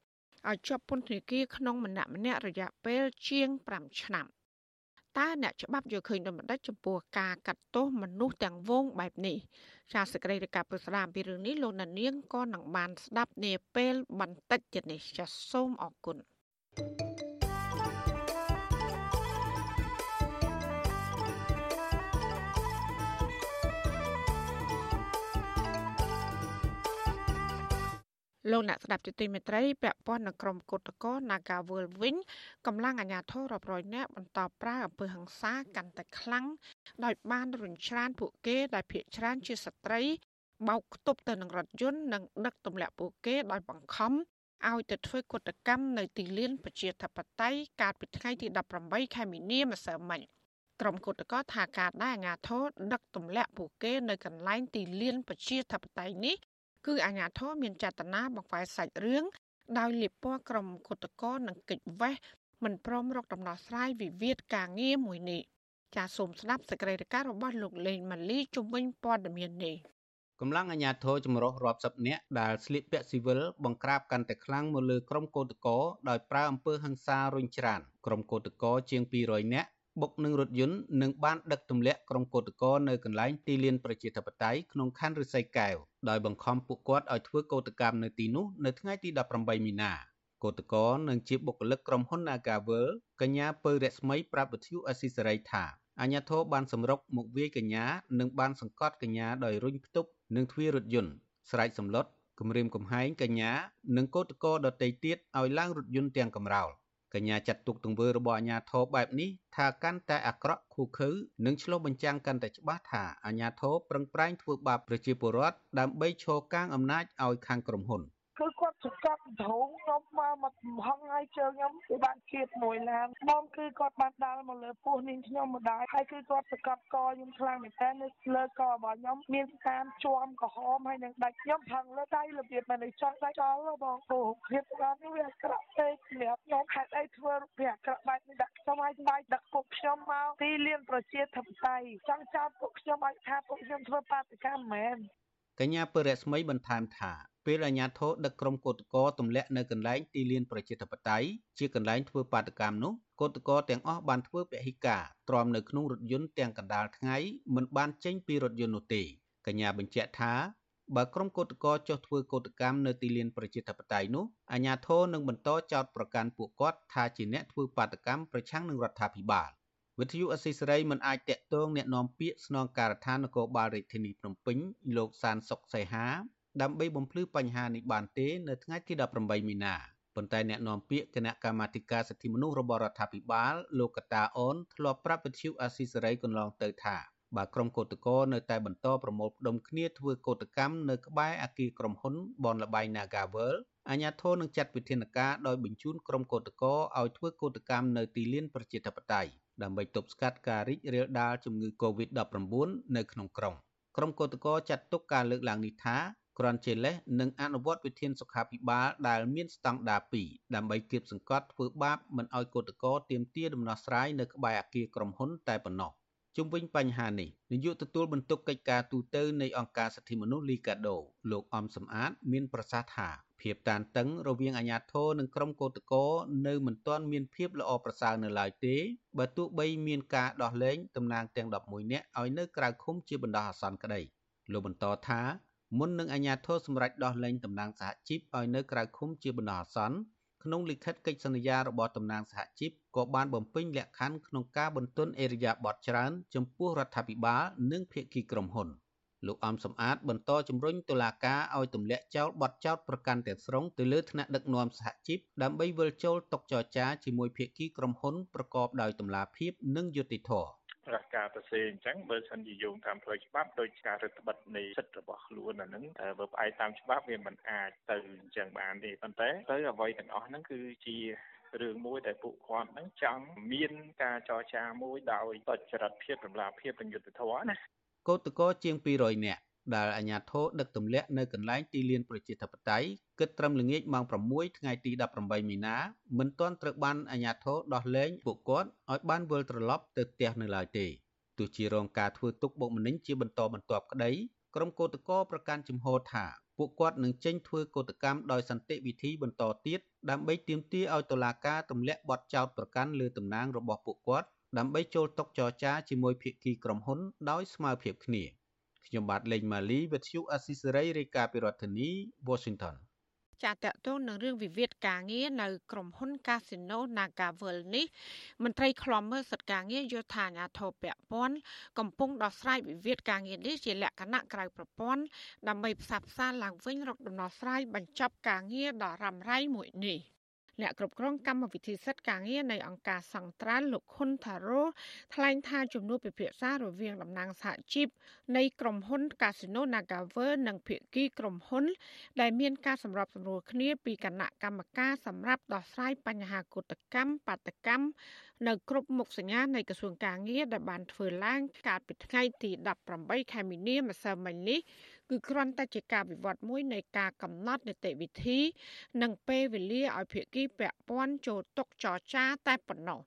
ឲ្យជាប់ពន្ធនាគារក្នុងម្នាក់ម្នាក់រយៈពេលជាង5ឆ្នាំ តើអ្នកច្បាប់យល់ឃើញដូចម្តេចចំពោះការកាត់ទោសមនុស្សទាំងវងបែបនេះចាសសេចក្តីរាយការណ៍ពុស្ដាអំពីរឿងនេះលោកណានៀងក៏នឹងបានស្ដាប់នាពេលបន្តិចទៀតនេះចាសសូមអរគុណ thank you លោកអ្នកស្ដាប់ទទីមេត្រីពាក់ព័ន្ធនឹងក្រុមគឧតកោ Nagawal វិញកម្លាំងអាជ្ញាធររាប់រយនាក់បន្តប្រើអំពើហិង្សាកាន់តែខ្លាំងដោយបានរញច្រានពួកគេដែលភ័យច្រានជាស្ត្រីបោកខ្ទប់ទៅនឹងរថយន្តនិងដឹកទម្លាក់ពួកគេដោយបង្ខំឲ្យទៅធ្វើកុតកម្មនៅទីលានប្រជាធិបតេយ្យកាលពីថ្ងៃទី18ខែមីនាម្សិលមិញក្រុមគឧតកោថាការដែលអាជ្ញាធរដឹកទម្លាក់ពួកគេនៅកន្លែងទីលានប្រជាធិបតេយ្យនេះ គឺអាញាធរមានចេតនាបង្វែរសាច់រឿងដោយលៀបពណ៌ក្រុមគុតកោនិងកិច្ចវេះមិនព្រមរកដំណោះស្រាយវិវាទការងារមួយនេះចាសសូមស្ដាប់សេចក្តីរាយការណ៍របស់លោកលេងម៉ាលីជំវិញព័ត៌មាននេះកម្លាំងអាជ្ញាធរចម្រុះរាប់សិបនាក់ដែលស្លៀកពាក់ស៊ីវិលបង្ក្រាបកាន់តែខ្លាំងមកលើក្រុមកោតក្រដោយប្រើអំពើហិង្សារុញច្រានក្រុមកោតក្រជាង200នាក់ បុកនឹងរថយន្តនិងបានដឹកទម្លាក់ក្រុមកោតក្រនៅកន្លែងទីលានប្រជាធិបតេយ្យក្នុងខណ្ឌឫស្សីកែវដោយបង្ខំពួកគាត់ឲ្យធ្វើកោតកម្មនៅទីនោះនៅថ្ងៃទី18មីនាកោតក្រនឹងជាបុគ្គលិកក្រុមហ៊ុន Nagavel កញ្ញាពៅរស្មីប្រាប់វិទ្យុអស៊ីសេរីថាអាញាធរបានសម្រុកមកវាយកញ្ញានិងបានសង្កត់កញ្ញាដោយរុញផ្ទប់នឹងទ្វាររថយន្តស្រែកសម្លុតគម្រាមកំហែងកញ្ញានិងកោតក្រដទៃទៀតឲ្យឡើងរថយន្តទាំងកំរោល។ កញ្ញាចាត់ទុកទង្វើរបស់អាជ្ញាធរបែបនេះថាកាន់តែអាក្រក់ឃូខើនិងឆ្លុះបញ្ចាំងកាន់តែច្បាស់ថាអាជ្ញាធរប្រឹងប្រែងធ្វើបាបប្រជាពលរដ្ឋដើម្បីឈរកាងអំណាចឲ្យខាងក្រុមហ៊ុន គឺគាត់សកាត់ត្រង់ខ្ញុំមកមកហងឲ្យជើងខ្ញុំវាបានជាតិមួយឡានបងគឺគាត់បានដាល់មកលើពោះនាងខ្ញុំម្ដាយហើយគឺគាត់សកាត់កខ្ញុំខ្លាំងមែនតើនៅលើករបស់ខ្ញុំមានតាមជួមក្រហមហើយនឹងដាច់ខ្ញុំផឹងលើដៃរបៀបមិនចង់ដាច់ដល់បងពោះភាពដល់នេះវាអាក្រក់ពេកសម្រាប់ខ្ញុំហេតុអីធ្វើរូបភាពអាក្រក់បែបនេះដាក់ខ្ញុំឲ្យស្បែកដឹកពុកខ្ញុំមកទីលានប្រជាធិបតេយ្យចង់ចោទពុកខ្ញុំឲ្យថាពុកខ្ញុំធ្វើបាតកម្មមែនកញ្ញាពរស្មីបន្ថែមថា ពេលអាជ្ញាធរដឹកក្រុមកោតក្រទម្លាក់នៅកន្លែងទីលានប្រជាធិបតេយ្យជាកន្លែងធ្វើបាតកម្មនោះកោតក្រទាំងអស់បានធ្វើពហិការទ្រាំនៅក្នុងរថយន្តទាំងកណ្ដាលថ្ងៃមិនបានចេញពីរថយន្តនោះទេកញ្ញាបញ្ជាក់ថាបើក្រុមកោតក្រចុះធ្វើកោតកម្មនៅទីលានប្រជាធិបតេយ្យនោះអាជ្ញាធរនឹងបន្តចោទប្រកាន់ពួកគាត់ថាជាអ្នកធ្វើបាតកម្មប្រឆាំងនឹងរដ្ឋាភិបាលវិទ្យុអស៊ីសេរីមិនអាចតាក់ទងแนะនាំពាក្យស្នងការដ្ឋាននគរបាលរាជធានីភ្នំពេញលោកសានសុកសៃហា ដើម្បីបំភ្លឺបញ្ហានេះបានទេនៅថ្ងៃទី18មីនាប៉ុន្តែអ្នកនាំពាក្យគណៈកម្មាធិការសិទ្ធិមនុស្សរបស់រដ្ឋាភិបាលលោកកតាអូនធ្លាប់ប្រាប់វិទ្យុអាស៊ីសេរីកន្លងទៅថាបើក្រុមកោតក្រនៅតែបន្តប្រមូលផ្ដុំគ្នាធ្វើកោតកម្មនៅក្បែរអគារក្រុមហ៊ុនបនលបៃ Nagavel អាជ្ញាធរនឹងចាត់វិធានការដោយបញ្ជូនក្រុមកោតក្រឲ្យធ្វើកោតកម្មនៅទីលានប្រជាធិបតេយ្យដើម្បីទប់ស្កាត់ការរីករាលដាលជំងឺ Covid-19 នៅក្នុងក្រុងក្រុមកោតក្រចាត់ទុកការលើកឡើងនេះថា គ្រាន់ជាលេសនិងអនុវត្តវិធានសុខាភិបាលដែលមានស្តង់ដារ2ដើម្បីគៀបសង្កត់ធ្វើបាបមិនឲ្យកោតក្រទាមទារដំណោះស្រាយនៅក្បែរអគារក្រុមហ៊ុនតែប៉ុណ្ណោះជុំវិញបញ្ហានេះនាយកទទួលបន្ទុកកិច្ចការទូតនៃអង្គការសិទ្ធិមនុស្សលីកាដូលោកអំសំអាត មានប្រសាសន៍ថាភាពតានតឹងរវាងអាជ្ញាធរនិងក្រុមកោតក្រនៅមិនទាន់មានភាពល្អប្រសើរនៅឡើយទេបើទោះបីមានការដោះលែងតំណាងទាំង11នាក់ឲ្យនៅក្រៅឃុំជាបណ្ដោះអាសន្នក្តីលោកបន្តថា មុននឹងអាជ្ញាធរសម្រេចដោះលែងតំណាងសហជីពឲ្យនៅក្រៅឃុំជាបណ្ដោះអាសន្នក្នុងលិខិតកិច្ចសន្យារបស់តំណាងសហជីពក៏បានបំពេញលក្ខខណ្ឌក្នុងការបន្ទន់អេរយាប័តច្រើន ចំពោះរដ្ឋាភិបាលនិងភាគីក្រុមហ៊ុនលោកអំសំអាតបន្តជំរុញតុលាការឲ្យទម្លាក់ចោលបទចោទប្រកាន់ទាំងស្រុងទៅលើថ្នាក់ដឹកនាំសហជីពដើម្បីវិលចូលតុចរចាជាមួយភាគីក្រុមហ៊ុនប្រកបដោយតម្លាភាពនិងយុត្តិធម៌ រកការប្រសេអញ្ចឹងបើសិនជាយោងតាមផ្លូវច្បាប់ដោយការរដ្ឋបិទនៃសិទ្ធិរបស់ខ្លួនអាហ្នឹងបើផ្អែកតាមច្បាប់វាមិនអាចទៅអញ្ចឹងបានទេប៉ុន្តែទៅអ្វីទាំងអស់ហ្នឹងគឺជារឿងមួយដែលពួកគាត់នឹងចង់មានការចរចាមួយដោយតចរិតភាពតម្លាភាពនិងយុត្តិធម៌ណាកោតកោជាង200នាក់ ដែលអាជ្ញាធរដឹកទម្លាក់នៅកន្លែងទីលានប្រជាធិបតេយ្យគិតត្រឹមល្ងាចម៉ោង6ថ្ងៃទី18មីនាមិនទាន់ត្រូវបានអាជ្ញាធរដោះលែងពួកគាត់ឲ្យបានវិលត្រឡប់ទៅផ្ទះនៅឡើយទេទោះជារងការធ្វើទុកបុកម្នេញជាបន្តបន្ទាប់ក្តីក្រុមកោតក្រប្រកាន់ជំហរថាពួកគាត់នឹងចេញធ្វើកោតកម្មដោយសន្តិវិធីបន្តទៀតដើម្បីទាមទារឲ្យតុលាការទម្លាក់បទចោទប្រកាន់លើតំណាងរបស់ពួកគាត់ដើម្បីចូលតុចរចាជាមួយភាគីក្រុមហ៊ុនដោយស្មើភាពគ្នា ខ្ញុំបាទលេងម៉ាលីវិទ្យុអស៊ីសេរីរាយការណ៍ពីរដ្ឋធានី Washington ចាតតទៅនឹងរឿងវិវាទការងារនៅក្រុមហ៊ុន Casino Nagavel នេះមន្ត្រីខ្លំមើលសិទ្ធិការងារយល់ថាអាញាធរពពាន់កំពុងដោះស្រាយវិវាទការងារនេះជាលក្ខណៈក្រៅប្រព័ន្ធដើម្បីផ្សះផ្សាឡើងវិញរកដំណោះស្រាយបញ្ចប់ការងារដ៏រ៉ាំរ៉ៃមួយនេះ។ អ្នកគ្រប់គ្រងកម្មវិធីសិទ្ធិការងារនៃអង្គការសង្ត្រាល់លោកខុនថារ៉ូថ្លែងថាជំនួបពិភាក្សារវាងតំណាងសហជីពនៃក្រុមហ៊ុន Casino Nagawer និងភាគីក្រុមហ៊ុន ដែលមានការសម្របសម្រួលគ្នាពីគណៈកម្មការសម្រាប់ដោះស្រាយបញ្ហាកុតកម្មបាតកម្មនៅគ្រប់មុខសញ្ញានៃក្រសួងការងារដែលបានធ្វើឡើងកាលពីថ្ងៃទី18ខែមីនាម្សិលមិញនេះគឺគ្រាន់តែជាការវិវត្តមួយនៃការកំណត់នីតិវិធី និងពេលវេលាឲ្យភាគីពាក់ព័ន្ធចូលតុចរចាតែប៉ុណ្ណោះ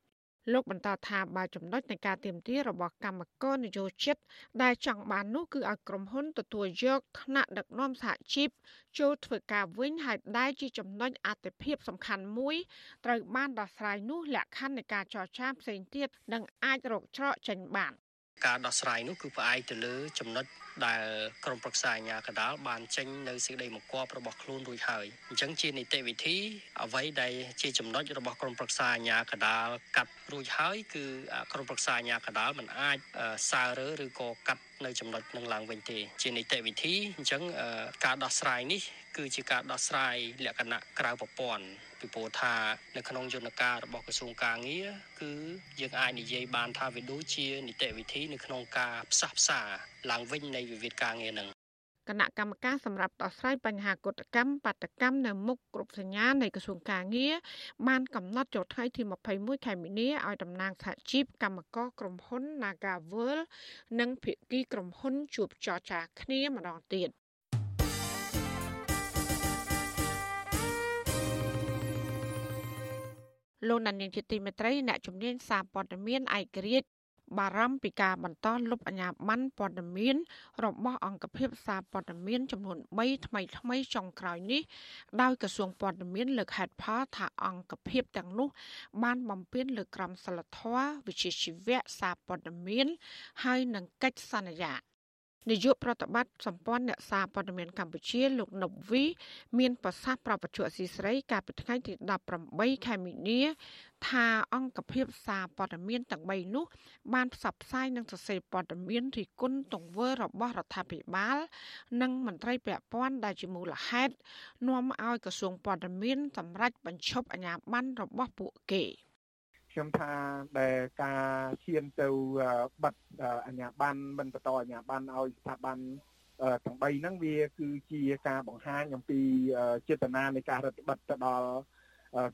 លោកបន្តថាបើចំណុចនៃការទៀមទារបស់កម្មករនយោជិតដែលចង់បាននោះគឺឲ្យក្រុមហ៊ុនទទួលយកឋានៈដឹកនាំសហជីពចូលធ្វើការវិញហើយដែលជាចំណុចអតិភិបសំខាន់មួយត្រូវបានដោះស្រាយនោះលក្ខខណ្ឌនៃការចរចាផ្សេងទៀតនឹងអាចរកច្រកចេញបាន ការដោះស្រាយនោះគឺផ្អែកទៅលើចំណុចដែលក្រមប្រឹក្សាអាជ្ញាកណ្ដាលបានចេញនៅសេចក្តីមកគប់របស់ខ្លួនរួចហើយអញ្ចឹងជានីតិវិធីអ្វីដែលជាចំណុចរបស់ក្រមប្រឹក្សាអាជ្ញាកណ្ដាលកាត់រួចហើយគឺក្រមប្រឹក្សាអាជ្ញាកណ្ដាលមិនអាចសើរើឬក៏កាត់នៅចំណុចនឹងឡើងវិញទេជានីតិវិធីអញ្ចឹងការដោះស្រាយនេះគឺជាការដោះស្រាយលក្ខណៈក្រៅប្រព័ន្ធ ពីព្រោះថានៅក្នុងយន្តការរបស់ក្រសួងការងារគឺយើងអាចនិយាយបានថាវាដូចជានីតិវិធីនៅក្នុងការផ្សះផ្សាឡើងវិញនៃវិវាទការងារនឹងគណៈកម្មការសម្រាប់ដោះស្រាយបញ្ហាគុតកម្មបាតកម្មនៅមុខគ្រប់សញ្ញានៃក្រសួងការងារបានកំណត់ចូលថ្ងៃទី21ខែមីនាឲ្យតំណាងសហជីពកម្មករក្រុមហ៊ុន Nagavel និងភាគីក្រុមហ៊ុនជួបចរចាគ្នាម្ដងទៀត លោកណានៀងជាទីមេត្រីអ្នកជំនាញសារព័ត៌មានឯករាជ្យបារម្ភពីការបន្តលុបអាញាប័ណ្ណព័ត៌មាន របស់អង្គភាពសារព័ត៌មានចំនួន3ថ្មីថ្មីចុងក្រោយនេះដោយក្រសួងព័ត៌មានលើកហេតុផលថាអង្គភាពទាំងនោះ បានបំពេញលើក្រមសីលធម៌វិជ្ជាជីវៈសារព័ត៌មាន ហើយនឹងកិច្ចសន្យា នាយកប្រតិបត្តិសម្ព័ន្ធអ្នកសារព័ត៌មានកម្ពុជាលោកណុបវីមានប្រសាសន៍ប្រពន្ធអសីស្រីកាលពីថ្ងៃទី18ខែមីនា ថាអង្គភាពសារព័ត៌មានទាំង3នោះ បានផ្សព្វផ្សាយនិងសរសេរព័ត៌មានរិះគន់ទង្វើរបស់រដ្ឋាភិបាល និងមន្ត្រីពាក់ព័ន្ធដែលជាមូលហេតុនាំឲ្យក្រសួងព័ត៌មានសម្រេចបញ្ឈប់អាជ្ញាប័ណ្ណរបស់ពួកគេ។ ខ្ញុំថាដែលការឈានទៅបិទអាជ្ញាប័ណ្ណមិនបន្តអាជ្ញាប័ណ្ណឲ្យស្ថាប័នទាំង3ហ្នឹងវាគឺជាការបង្ហាញអំពីចេតនានៃការរដ្ឋបិទទៅដល់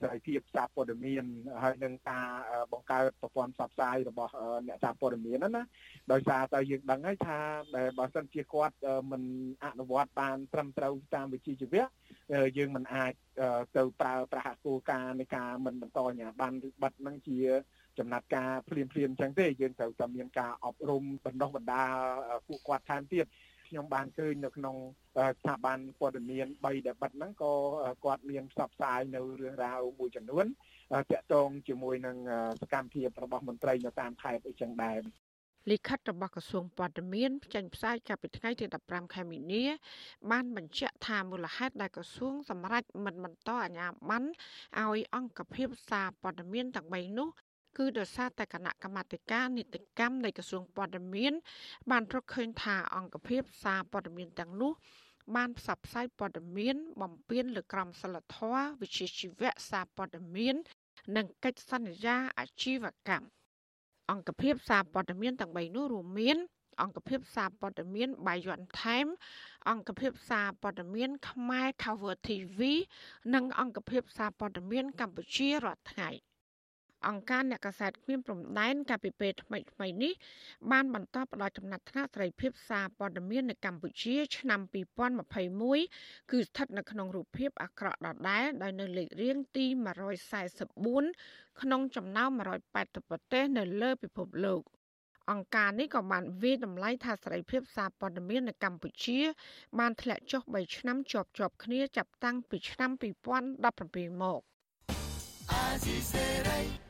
សេរីភាពសារព័ត៌មានហើយនឹងការបង្កើតប្រព័ន្ធផ្សព្វផ្សាយរបស់អ្នកសារព័ត៌មានហ្នឹងណាដោយសារតែយើងដឹងហើយថាបើសិនជាគាត់មិនអនុវត្តបានត្រឹមត្រូវតាមវិជ្ជាជីវៈយើងមិនអាចទៅប្រើប្រាស់គោលការណ៍នៃការមិនបន្តអាជ្ញាប័ណ្ណឬបិទហ្នឹងជាចំណាត់ការភ្លាមភ្លាមអញ្ចឹងទេយើងត្រូវតែមានការអប់រំបណ្ដុះបណ្ដាលពួកគាត់ថែមទៀត ខ្ញុំបានឃើញនៅក្នុងស្ថាប័នព័ត៌មាន3ដែលបិទហ្នឹងក៏គាត់មានផ្សព្វផ្សាយនៅរឿងរ៉ាវមួយចំនួនតាក់ទងជាមួយនឹងសកម្មភាពរបស់មន្ត្រីនៅតាមខេត្តអីចឹងដែរលិខិតរបស់ក្រសួងព័ត៌មានចេញផ្សាយកាលពីថ្ងៃទី15ខែមីនាបានបញ្ជាក់ថាមូលហេតុដែលក្រសួងសម្រេចមិនបន្តអាជ្ញាប័ណ្ណឲ្យអង្គភាពសារព័ត៌មានទាំង3នោះ គឺដោយសារតែគណៈកម្មាធិការនីតិកម្មនៃក្រសួងព័ត៌មាន បានរកឃើញថាអង្គភាពសារព័ត៌មានទាំងនោះបានផ្សព្វផ្សាយព័ត៌មាន បំពេញលើក្រមសីលធម៌វិជ្ជាជីវៈសារព័ត៌មាន និងកិច្ចសន្យាអាជីវកម្មអង្គភាពសារព័ត៌មានទាំង3នោះរួមមាន អង្គភាពសារព័ត៌មានបាយ័នថែម អង្គភាពសារព័ត៌មាន ខ្មែរ Cover TV និងអង្គភាពសារព័ត៌មានកម្ពុជារាល់ថ្ងៃ។ អង្គការអ្នកកាសែតគ្មានព្រំដែនកាលពីពេលថ្មីថ្មីនេះបានបន្តផ្ដល់ចំណាត់ថ្នាក់សេរីភាពសារព័ត៌មាននៅកម្ពុជា ឆ្នាំ2021គឺស្ថិតនៅក្នុងរូបភាពអាក្រក់ដដែលដោយនៅលេខរៀងទី144ក្នុងចំណោម180ប្រទេសនៅលើពិភពលោកអង្គការនេះក៏បានវាយតម្លៃថាសេរីភាពសារព័ត៌មាននៅកម្ពុជា បានធ្លាក់ចុះ3ឆ្នាំជាប់ជាប់គ្នាចាប់តាំងពីឆ្នាំ2017មកអាស៊ីសេរី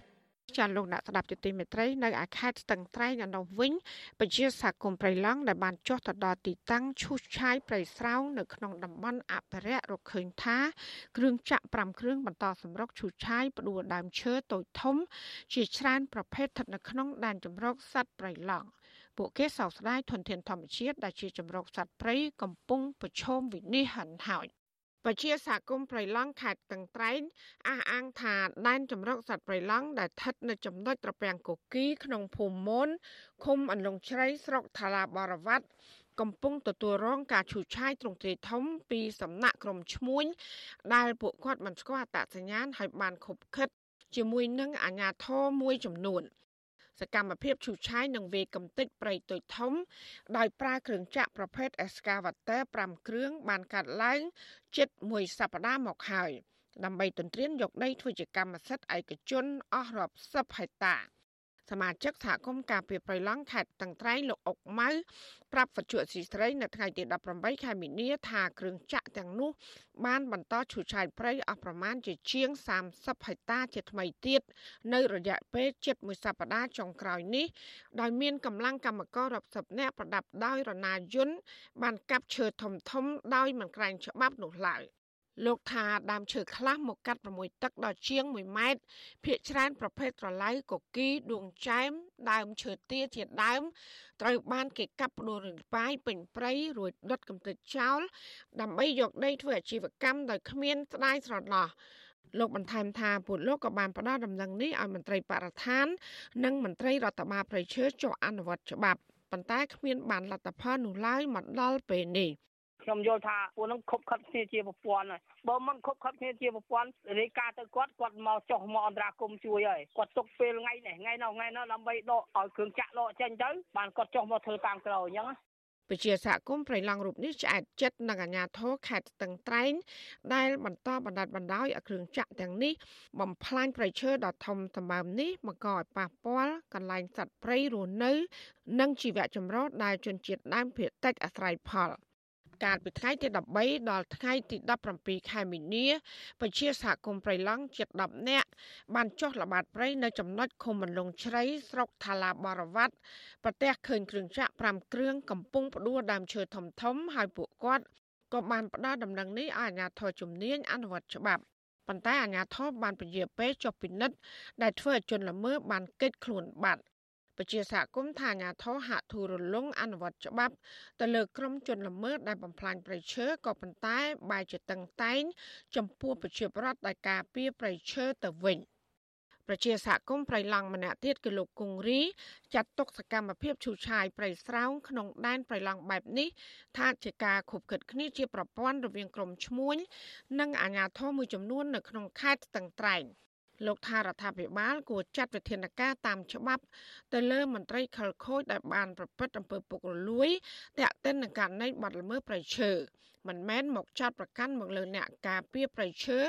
ចាលោកអ្នកស្ដាប់ជាទីមេត្រីនៅឯខេត្តស្ទឹងត្រែងឯនោះវិញពជាសហគមន៍ព្រៃឡង់ដែលបានចុះទៅដល់ទីតាំងឈូសឆាយព្រៃស្រោងនៅក្នុងតំបន់អភិរក្សរកឃើញថាគ្រឿងចាក់5គ្រឿងបន្តសម្រុកឈូសឆាយផ្ដួលដើមឈើតូចធំ ជាច្រើនប្រភេទស្ថិតនៅក្នុងដែនជម្រកសត្វព្រៃឡង់ពួកគេសោកស្ដាយធនធានធម្មជាតិដែលជាជំរកសត្វព្រៃកំពុងប្រឈមវិនិច្ឆ័យហិនហោច ពជាសហគមន៍ព្រៃឡង់ខេត្តតឹងត្រែងអះអាងថាដែនចម្រុកសត្វព្រៃឡង់ដែលស្ថិតនៅចំណុចត្រពាំងកូគីក្នុងភូមិមនឃុំអន្លង់ជ្រៃស្រុកថាឡាបរវត្តកំពុងទទួលរងការឈូសឆាយទ្រង់ទ្រាយធំពីសំណាក់ក្រុមឈ្មួញដែលពួកគាត់មិនស្គាល់អត្តសញ្ញាណហើយបានខົບខិតជាមួយនឹងអាជ្ញាធរមួយចំនួន។ សកម្មភាពឈូសឆាយនិងវាយកំទេចព្រៃតូចធំ ដោយប្រើគ្រឿងចាក់ប្រភេទ Excavator 5គ្រឿងបានកាត់ឡើងជិតមួយសប្តាហ៍មកហើយដើម្បីទន្ទ្រានយកដីធ្វើជាកម្មសិទ្ធិឯកជនអស់រាប់សិបហិកតា សមាជិកសហគមន៍ការពីប្រៃឡង់ខេត្តតឹងត្រែងលោកអុកម៉ៅប្រាប់វត្ថុអសីស្រីនៅថ្ងៃទី18ខែមីនាថាគ្រឿងចាក់ទាំងនោះ បានបន្តឈូសឆាយព្រៃអស់ប្រមាណជាជាង30ហិកតាជាថ្មីទៀតនៅរយៈពេលជិតមួយសប្តាហ៍ចុងក្រោយនេះដោយមានកម្លាំងកម្មកររាប់សិបនាក់ប្រដាប់ដោយរណាយន្តបានកាប់ឈើធំធំដោយមិនក្រែងច្បាប់នោះឡើយ លោកថាដើមឈើខ្លះមកកាត់ប្រមូលទឹកដល់ជាង1ម៉ែត្រភ្នាក់ច្រើនប្រភេទត្រឡៅកគីដួងចែមដើមឈើទាជាដើមត្រូវបានគេកាប់ផ្ដួលរំបាយពេញព្រៃរួចដុតកំទេចចោលដើម្បីយកដីធ្វើអាជីវកម្មដោយគ្មានស្ដាយស្រណោះលោកបន្ថែមថាពួកលោកក៏បានផ្ដល់ដំណឹងនេះឲ្យមន្ត្រីបរិស្ថាន និងមន្ត្រីរដ្ឋបាលប្រៃឈើចុះអនុវត្តច្បាប់ប៉ុន្តែគ្មានបានលទ្ធផលនោះឡើយមកដល់ពេលនេះ ខ្ញុំយល់ថាពួកនឹងខົບខិតគ្នាជាប្រព័ន្ធហើយបើមិនខົບខិតគ្នាជាប្រព័ន្ធរាយការណ៍ទៅគាត់គាត់មកចុះមកអន្តរាគមជួយហើយគាត់ទុកពេលថ្ងៃនេះថ្ងៃនោះថ្ងៃនោះដើម្បីដកឲ្យគ្រឿងចាក់ដកចេញទៅបានគាត់ចុះមកធ្វើតាមក្រោយអញ្ចឹងពជាសហគមន៍ប្រៃឡង់រូបនេះឆ្អែតចិត្តនឹងអាញាធរខេត្តស្ទឹងត្រែងដែលបន្តបណ្ដាច់បណ្ដោយឲ្យគ្រឿងចាក់ទាំងនេះបំផ្លាញប្រៃឈើដ៏ធំសម្បើមនេះមកកឲ្យប៉ះពាល់កន្លែងសត្វព្រៃរស់នៅ និងជីវៈចម្រុះដែលជនជាតិដើមភាគតិចអាស្រ័យផល។ កាលពីថ្ងៃទី13ដល់ថ្ងៃទី17ខែមីនាពជាសហគមន៍ព្រៃឡង់ជិត10នាក់បានចុះល្បាតព្រៃនៅចំណុចឃុំមន្លងជ្រៃស្រុកថាឡាបរវត្តប្រទះឃើញគ្រឿងចាក់5គ្រឿងកំពុងផ្ដួលដើមឈើធំធំហើយពួកគាត់ក៏បានផ្ដល់ដំណឹងនេះឲ្យអាជ្ញាធរជំនាញអនុវត្តច្បាប់ប៉ុន្តែអាជ្ញាធរបានពជាពេលចុះពិនិត្យដែលធ្វើឲ្យជនល្មើសបានកិច្ចខ្លួនបាត់ ពជាសហគមន៍ថាអាញាធរហាក់ធូររលុងអនុវត្តច្បាប់ ទៅលើក្រុមជនល្មើសដែលបំផ្លាញព្រៃឈើក៏ប៉ុន្តែបែរជាតឹងតែង ចំពោះប្រជាប្រដ្ឋដែលការពារព្រៃឈើទៅវិញប្រជាសហគមន៍ប្រៃឡង់ម្នាក់ទៀតគឺលោកគង្រីចាត់ទុកសកម្មភាពឈូសឆាយប្រៃស្រោងក្នុងដែនប្រៃឡង់បែបនេះថាជាការខុបខិតគ្នាជាប្រព័ន្ធរវាងក្រមឈ្មួញនិងអាជ្ញាធរមួយចំនួននៅក្នុងខេត្តស្ទឹងត្រែង លោកថារដ្ឋាភិបាលគួរចាត់វិធានការតាមច្បាប់ ទៅលើមន្ត្រីខលខូចដែលបានប្រព្រឹត្តអំពើពុករលួយតាក់ទិននឹងករណីបាត់ល្មើសប្រៃឈើមិនមែនមកចាត់ប្រកាន់មកលើអ្នកការពារប្រៃឈើ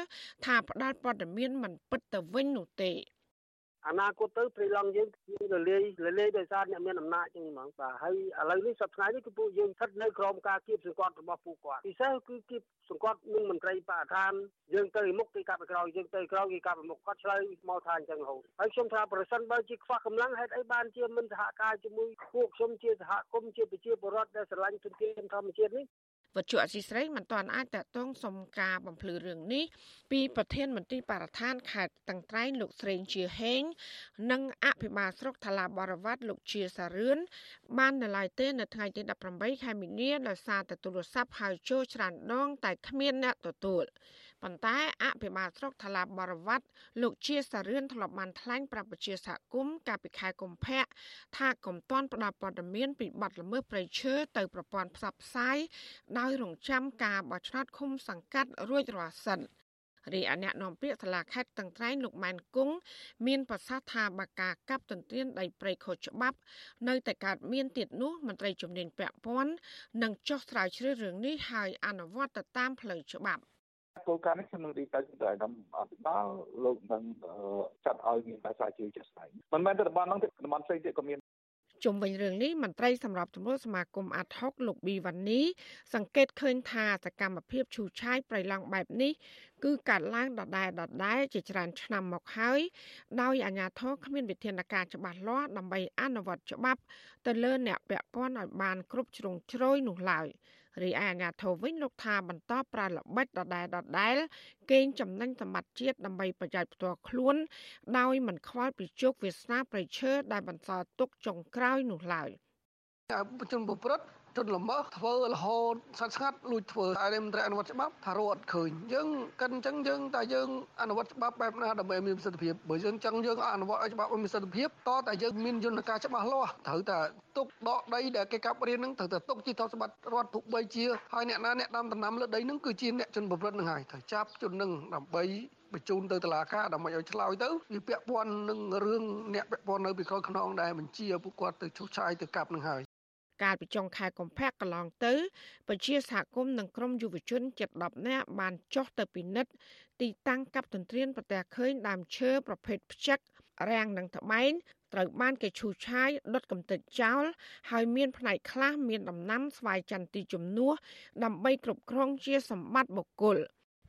ថាផ្ដាល់ព័ត៌មានមិនពិតទៅវិញនោះទេ អនាគតទៅព្រៃឡង់យើងគឺរលាយរលាយដោយសារអ្នកមានអំណាចចឹងហ្មងបាទហើយឥឡូវនេះសប្តាហ៍នេះគឺពួកយើងស្ថិតនៅក្រោមការគៀបសង្កត់របស់ពួកគាត់ពិសេសគឺគៀបសង្កត់នឹងមន្ត្រីបរិស្ថានយើងទៅមុខគេកាប់ក្រោយយើងទៅក្រោយគេកាប់មុខគាត់ឆ្លើយមកថាអញ្ចឹងរហូតហើយខ្ញុំថាប្រសិនបើជាខ្វះកម្លាំងហេតុអីបានជាមិនសហការជាមួយពួកខ្ញុំជាសហគមន៍ជាប្រជាពលរដ្ឋដែលស្រឡាញ់ទុនធានធម្មជាតិនេះ វត្ថុអសីស្រីមិនទាន់អាចតតងសុំការបំភ្លឺរឿងនេះពីប្រធានមន្ត្រីបរិស្ថានខេត្តតឹងត្រែងលោកស្រេងជាហេង និងអភិបាលស្រុកថ្លាបរវត្តលោកជាសារឿនបាននៅឡើយទេនៅថ្ងៃទី18ខែមីនាដោយសារតែទូរស័ព្ទហៅចូលច្រើនដងតែគ្មានអ្នកទទួល ប៉ុន្តែអភិបាលស្រុកថ្លាបរវត្តលោកជាសារឿនធ្លាប់បានថ្លែងប្រាប់ប្រជាសហគមន៍កាលពីខែកុម្ភៈថាកុំទាន់ផ្ដល់ព័ត៌មានពីបទល្មើសព្រៃឈើទៅប្រព័ន្ធផ្សព្វផ្សាយដោយរងចាំការបោះឆ្នោតឃុំសង្កាត់រួចរាល់សិនរីឯអ្នកនាំពាក្យសាលាខេត្តតឹងត្រែងលោកម៉ែនគង់មានប្រសាសន៍ថាបើការកាប់ទន្ទ្រានដីព្រៃខុសច្បាប់ នៅតែកើតមានទៀតនោះមន្ត្រីជំនាញពាក់ព័ន្ធនឹងចោះស្រាវជ្រាវរឿងនេះហើយអនុវត្តទៅតាមផ្លូវច្បាប់ គោលការណ៍នេះខ្ញុំនឹងរីទៅទៅដល់អភិបាលលោកនឹងចាត់ឲ្យមានការស្រាវជ្រាវជាក់ស្ដែងមិនមែនតែតំបន់ហ្នឹងទេតំបន់ផ្សេងទៀតក៏មានជុំវិញរឿងនេះមន្ត្រីសម្របសម្រួលសមាគមអាត់ហុកលោកប៊ីវ៉ានីសង្កេតឃើញថាសកម្មភាពឈូសឆាយប្រៃឡង់បែបនេះគឺកាត់ឡើងដដែលដដែលជាច្រើនឆ្នាំមកហើយដោយអាជ្ញាធរគ្មានវិធានការច្បាស់លាស់ដើម្បីអនុវត្តច្បាប់ទៅលើអ្នកពាក់ព័ន្ធឲ្យបានគ្រប់ជ្រុងជ្រោយនោះឡើយ រីឯអាជ្ញាធរវិញលោកថាបន្តប្រើល្បិចដដែលដដែលកេងចំណេញសម្បត្តិជាតិដើម្បីប្រយោជន៍ផ្ទាល់ខ្លួន ដោយមិនខ្វល់ពីជោគវាសនាប្រៃឈើដែលបន្សល់ទុកចុងក្រោយនោះឡើយជនបុព្វ ជនល្មើសធ្វើរហូតស្ងាត់ស្ងាត់លួចធ្វើហើយមន្ត្រីអនុវត្តច្បាប់ថារត់ឃើញយើងកិនអញ្ចឹងយើងតែយើងអនុវត្តច្បាប់បែបណាដើម្បីមានប្រសិទ្ធភាពបើយើងចង់យើងអនុវត្តឲ្យច្បាប់ឲ្យមានប្រសិទ្ធភាពតតែយើងមានយន្តការច្បាស់លាស់ត្រូវតែទុកដកដីដែលគេកាប់រៀនហ្នឹងត្រូវតែទុកជាទ្រព្យសម្បត្តិរដ្ឋទុកបីជាហើយអ្នកណាអ្នកដាំដំណាំលើដីហ្នឹងគឺជាអ្នកជនប្រព្រឹត្តហ្នឹងហើយត្រូវចាប់ជនហ្នឹងដើម្បីបញ្ជូនទៅតុលាការដើម្បីឲ្យឆ្លើយទៅវាពាក់ព័ន្ធនឹងរឿងអ្នកពាក់ព័ន្ធនៅពីក្រោយខ្នងដែលបញ្ជាពួកគាត់ទៅឈូសឆាយទៅកាប់នឹងហើយ កាលពីចុងខែកុម្ភៈកន្លងទៅពជាសហគមន៍និងក្រមយុវជនជិត10នាក់បានចុះទៅពិនិត្យទីតាំងកັບទន្ទ្រានប្រទះឃើញដើមឈើប្រភេទផ្ចឹករាំងនិងត្បែងត្រូវបានគេឈូសឆាយដុតកំទេចចោលហើយមានផ្នែកខ្លះមានដំណាំស្វាយចន្ទទីជំនួសដើម្បីគ្រប់គ្រងជាសម្បត្តិបុគ្គល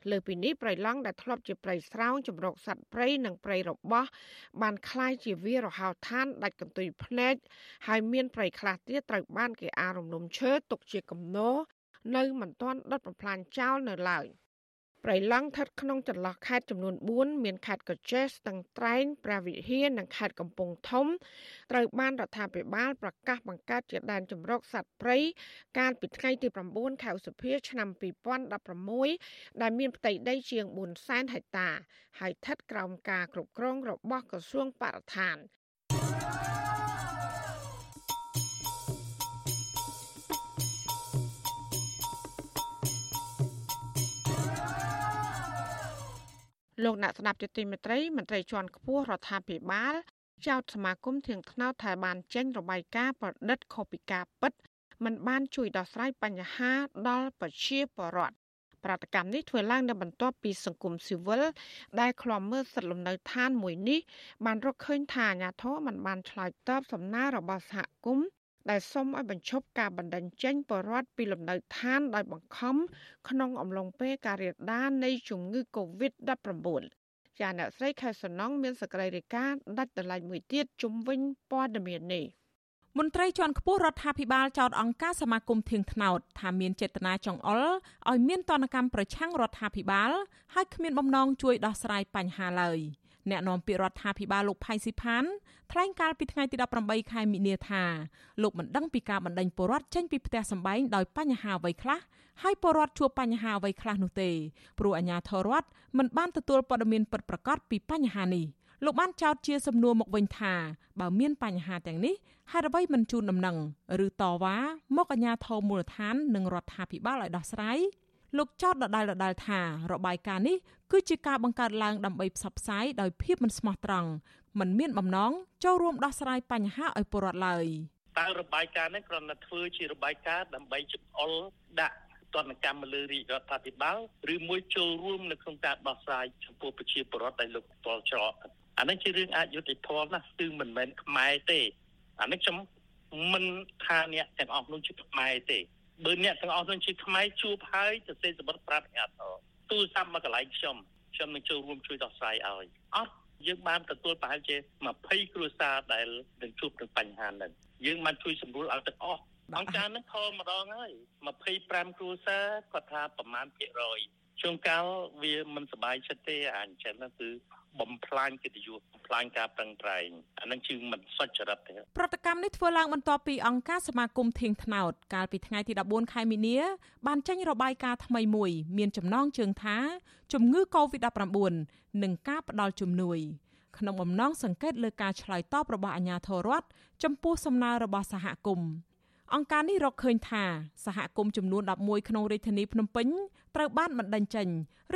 លើពីនេះប្រៃឡង់ដែលធ្លាប់ជាប្រៃស្រោងចម្រុកសត្វព្រៃនិងព្រៃរបោះបានคล้ายជាវារហោឋានដាច់កន្ទុយភ្នែកហើយមានព្រៃខ្លះទៀតត្រូវបានគេអារំលំឈើទុកជាកំណោនៅមិនទាន់ដុតបំផ្លាញចោលនៅឡើយ។ ព្រៃឡង់ស្ថិតក្នុងចន្លោះខេត្តចំនួន4មានខេត្តកោះចេះស្ទឹងត្រែងព្រះវិហារនិងខេត្តកំពង់ធំត្រូវបានរដ្ឋាភិបាលប្រកាសបង្កើតជាដែនជម្រកសត្វព្រៃកាលពីថ្ងៃទី9ខែឧសភាឆ្នាំ2016ដែលមានផ្ទៃដីជាង400,000ហិកតាហើយស្ថិតក្រោមការគ្រប់គ្រងរបស់ក្រសួងបរិស្ថាន លោកអ្នកស្ដាប់ជាទីមេត្រីមន្ត្រីជាន់ខ្ពស់រដ្ឋាភិបាលចោទសមាគមធៀងថ្នោតថាបានចេញរបាយការណ៍ប្រឌិតខុសពីការពិតมันបានជួយដោះស្រាយបញ្ហាដល់ប្រជាពលរដ្ឋប្រតិកម្មនេះធ្វើឡើងនៅបន្ទាប់ពីសង្គមស៊ីវិលដែលឃ្លាំមើលសិទ្ធិលំនៅឋានមួយនេះបានរកឃើញថាអាញាធរមិនបានឆ្លើយតបសំណើរបស់សហគមន៍ ដែលសុំឲ្យបញ្ឈប់ការបណ្តេញចេញបរដ្ឋពីលំនៅឋានដោយបង្ខំក្នុងអំឡុងពេលការរាលដាលនៃជំងឺ Covid-19 ចាអ្នកស្រីខែសំណងមានសក្តិរិកាដាច់ដライមួយទៀតជំវិញព័ត៌មាននេះមន្ត្រីជាន់ខ្ពស់រដ្ឋាភិបាលចោទអង្គការសមាគមធៀងថ្នោតថាមានចេតនាចង្អុលឲ្យមានតនកម្មប្រឆាំងរដ្ឋាភិបាល ហើយគ្មានបំណងជួយដោះស្រាយបញ្ហាឡើយ។ អ្នកនាំពាក្យរដ្ឋាភិបាលលោកផៃស៊ីផានថ្លែងកាលពីថ្ងៃទី18ខែមិនិនាថាលោកមិនដឹងពីការបណ្តេញពលរដ្ឋចេញពីផ្ទះសម្បែងដោយបញ្ហាអ្វីខ្លះហើយពលរដ្ឋជួបបញ្ហាអ្វីខ្លះនោះទេព្រោះអាជ្ញាធររដ្ឋមិនបានទទួលព័ត៌មានពិតប្រាកដពីបញ្ហានេះលោកបានចោទជាសំណួរមកវិញថាបើមានបញ្ហាទាំងនេះហេតុអ្វីមិនជូនដំណឹងឬតវ៉ាមកអាជ្ញាធរមូលដ្ឋាននិងរដ្ឋាភិបាលឲ្យដោះស្រាយ លោកចោទដដែលដដែលថារបាយការណ៍នេះគឺជាការបង្កើតឡើងដើម្បីផ្សព្វផ្សាយដោយភាពមិនស្មោះត្រង់មិនមានបំណងចូលរួមដោះស្រាយបញ្ហាឲ្យពលរដ្ឋឡើយតើរបាយការណ៍នេះគ្រាន់តែធ្វើជារបាយការណ៍ដើម្បីចំអល់ដាក់ទណ្ឌកម្មលើរាជរដ្ឋាភិបាលឬមួយចូលរួមនៅក្នុងការដោះស្រាយចំពោះប្រជាពលរដ្ឋដែលលោកផ្ទាល់ច្រកអានេះជារឿងអយុត្តិធម៌ណាស់គឺមិនមែនខ្មែរទេអានេះខ្ញុំមិនថាអ្នកទាំងអស់នោះជាខ្មែរទេ បើអ្នកទាំងអស់នោះជាខ្មែរជួបហើយទៅសេសម្បត្តិប្រាប់អាធរទូរស័ព្ទមកកន្លែងខ្ញុំខ្ញុំនឹងចូលរួមជួយដោះស្រាយឲ្យអត់យើងបានទទួលប្រហែលជា20គ្រួសារដែលនឹងជួបនឹងបញ្ហាហ្នឹងយើងបានជួយសម្រួលឲ្យទាំងអស់អង្គការនឹងខលម្ដងហើយ25គ្រួសារគាត់ថាប្រមាណភាគរយ ជួនកាលវាមិនសบายចិត្តទេអាអញ្ចឹងគឺបំផ្លាញកិត្តិយសបំផ្លាញការប្រឹងប្រែងអានឹងជាមិនសុចរិតទេប្រតិកម្មនេះធ្វើឡើងបន្ទាប់ពីអង្គការសមាគមធៀងថ្នោតកាលពីថ្ងៃទី14ខែមីនា បានចេញរបាយការណ៍ថ្មីមួយ មានចំណងជើងថា ជំងឺ Covid-19 និងការផ្ដល់ជំនួយក្នុងបំណងសង្កេតលើការឆ្លើយតបរបស់អាជ្ញាធររដ្ឋចំពោះសំណើរបស់សហគមន៍ អង្គការនេះរកឃើញថាសហគមន៍ចំនួន11ក្នុងរាជធានីភ្នំពេញត្រូវបានបណ្តេញចេញ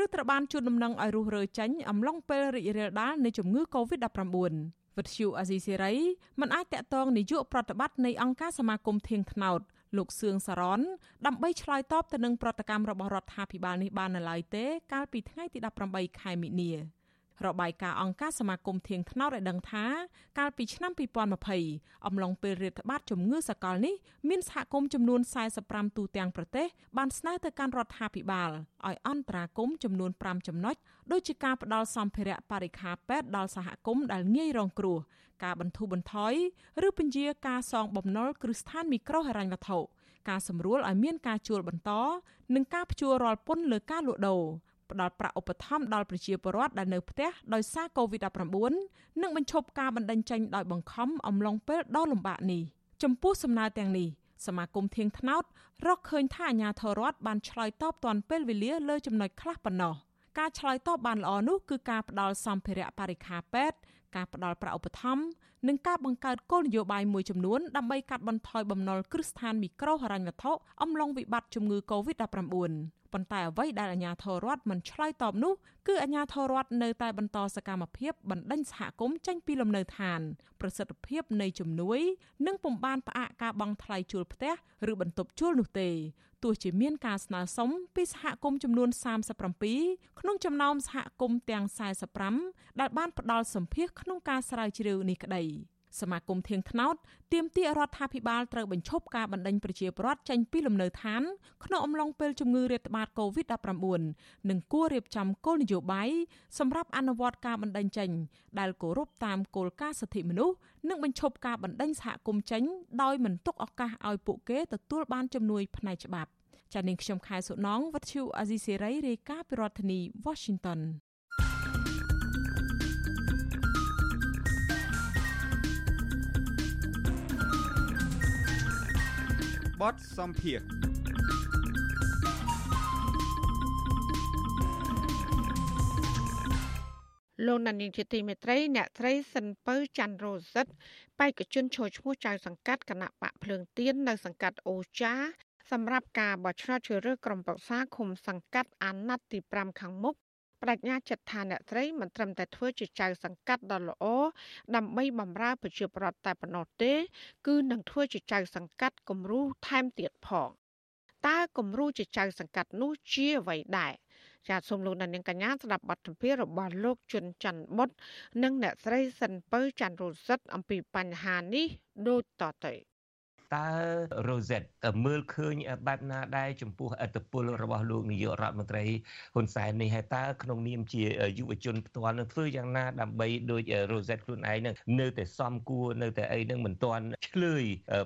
ឬត្រូវបានជួនដំណឹងឲ្យរុះរើចេញអំឡុងពេលរីករាលដាលនៃជំងឺ Covid-19 វិទ្យុអាស៊ីសេរីមិនអាចតាក់ទងនាយកប្រតិបត្តិនៃអង្គការសមាគមធៀងថ្នោតលោកសឿងសារ៉នដើម្បីឆ្លើយតបទៅនឹងប្រតិកម្មរបស់រដ្ឋាភិបាលនេះបាននៅឡើយទេ កាលពីថ្ងៃទី18ខែមិនិនា របាយការណ៍អង្គការសមាគមធៀងថ្នោតឲ្យដឹងថាកាលពីឆ្នាំ2020អំឡុងពេលរាតត្បាតជំងឺសកលនេះមានសហគមន៍ចំនួន45ទូទាំងប្រទេសបានស្នើទៅកាន់រដ្ឋាភិបាលឲ្យអន្តរាគមន៍ចំនួន5ចំណុចដូចជាការផ្ដល់សម្ភារៈបរិក្ខារពេទ្យដល់សហគមន៍ដែលងាយរងគ្រោះការបន្ធូរបន្ថយឬពន្យាការសងបំណុលគ្រឹះស្ថានមីក្រូហិរញ្ញវត្ថុការសម្រួលឲ្យមានការជួលបន្ត និងការព្យួររាល់ពន្ធលើការលក់ដូរ ផ្ដល់ប្រាក់ឧបត្ថម្ភដល់ប្រជាពលរដ្ឋដែលនៅផ្ទះដោយសារ COVID-19 និងបញ្ឈប់ការបណ្តេញចេញដោយបង្ខំអំឡុងពេលដ៏លំបាកនេះចំពោះសំណើទាំងនេះសមាគមធៀងថ្នោតរកឃើញថាអាញាធរដ្ឋបានឆ្លើយតបទាន់ពេលវេលាលើចំណុចខ្លះប៉ុណ្ណោះការឆ្លើយតបបានល្អនោះគឺការផ្ដល់សម្ភារៈបរិក្ខារពេទ្យការផ្ដល់ប្រាក់ឧបត្ថម្ភនិងការបង្កើតគោលនយោបាយមួយចំនួនដើម្បីកាត់បន្ថយបំណុលគ្រឹះស្ថានមីក្រូហិរញ្ញវត្ថុអំឡុងវិបត្តិជំងឺ Covid-19 ប៉ុន្តែអ្វីដែលអាជ្ញាធររដ្ឋមិនឆ្លើយតបនោះគឺអាជ្ញាធររដ្ឋនៅតែបន្តសកម្មភាពបណ្ដេញសហគមន៍ចេញពីលំនៅឋានប្រសិទ្ធភាពនៃជំនួយ និងពុំបានផ្អាកការបង់ថ្លៃជួលផ្ទះឬបន្ទប់ជួលនោះទេទោះជាមានការស្នើសុំពីសហគមន៍ចំនួន37ក្នុងចំណោមសហគមន៍ទាំង45ដែលបានផ្ដល់សម្ភារក្នុងការស្រាវជ្រាវនេះក្តី សមាគមធៀងថ្នោតទាមទាររដ្ឋាភិបាលត្រូវបញ្ឈប់ការបណ្តេញប្រជាពលរដ្ឋចេញពីលំនៅឋានក្នុងអំឡុងពេលជំងឺរាតត្បាត COVID-19 និងគួររៀបចំគោលនយោបាយសម្រាប់អនុវត្តការបណ្តេញចេញ ដែលគោរពតាមគោលការណ៍សិទ្ធិមនុស្សនិងបញ្ឈប់ការបណ្តេញសហគមន៍ចេញដោយមិនទុកឱកាសឲ្យពួកគេទទួលបានជំនួយផ្នែកច្បាប់ចា៎នាងខ្ញុំខែសុណងវັດឈូអាស៊ីសេរីរាយការណ៍ពីរដ្ឋធានី Washington បទសម្ភារលោកណានីជាទីមេត្រីអ្នកត្រីសិនពៅច័ន្ទរោសិតបេក្ខជនចូលឈ្មោះចៅសង្កាត់គណៈបកភ្លើងទៀននៅសង្កាត់អូចាសម្រាប់ការបោះឆ្នោតជ្រើសរើសក្រុមប្រឹក្សាឃុំសង្កាត់អាណត្តិទី5ខាងមុខ បដិញ្ញាចិត្តថាអ្នកត្រីមិនត្រឹមតែធ្វើជាចៅសង្កាត់ដ៏ល្អដើម្បីបម្រើប្រជាប្រដ្ឋតែប៉ុណ្ណោះទេ គឺនឹងធ្វើជាចៅសង្កាត់គំរូថែមទៀតផងតើគំរូជាចៅសង្កាត់នោះជាអ្វីដែរចាសសូមលោកអ្នកនាងកញ្ញាស្ដាប់បទសម្ភាសន៍របស់លោកជុនច័ន្ទបុតនិងអ្នកស្រីសិនពៅច័ន្ទរសិទ្ធអំពីបញ្ហានេះដូចតទៅ តើ Rosette មើលឃើញបែបណាដែរចំពោះអត្តពលរបស់លោកនាយករដ្ឋមន្ត្រីហ៊ុនសែននេះហើយតើក្នុងនាមជាយុវជនផ្ទាល់នឹងធ្វើយ៉ាងណាដើម្បីដូច Rosette ខ្លួនឯងនឹងនៅតែសំគួរនៅតែអីនឹងមិនទាន់ឆ្លើយ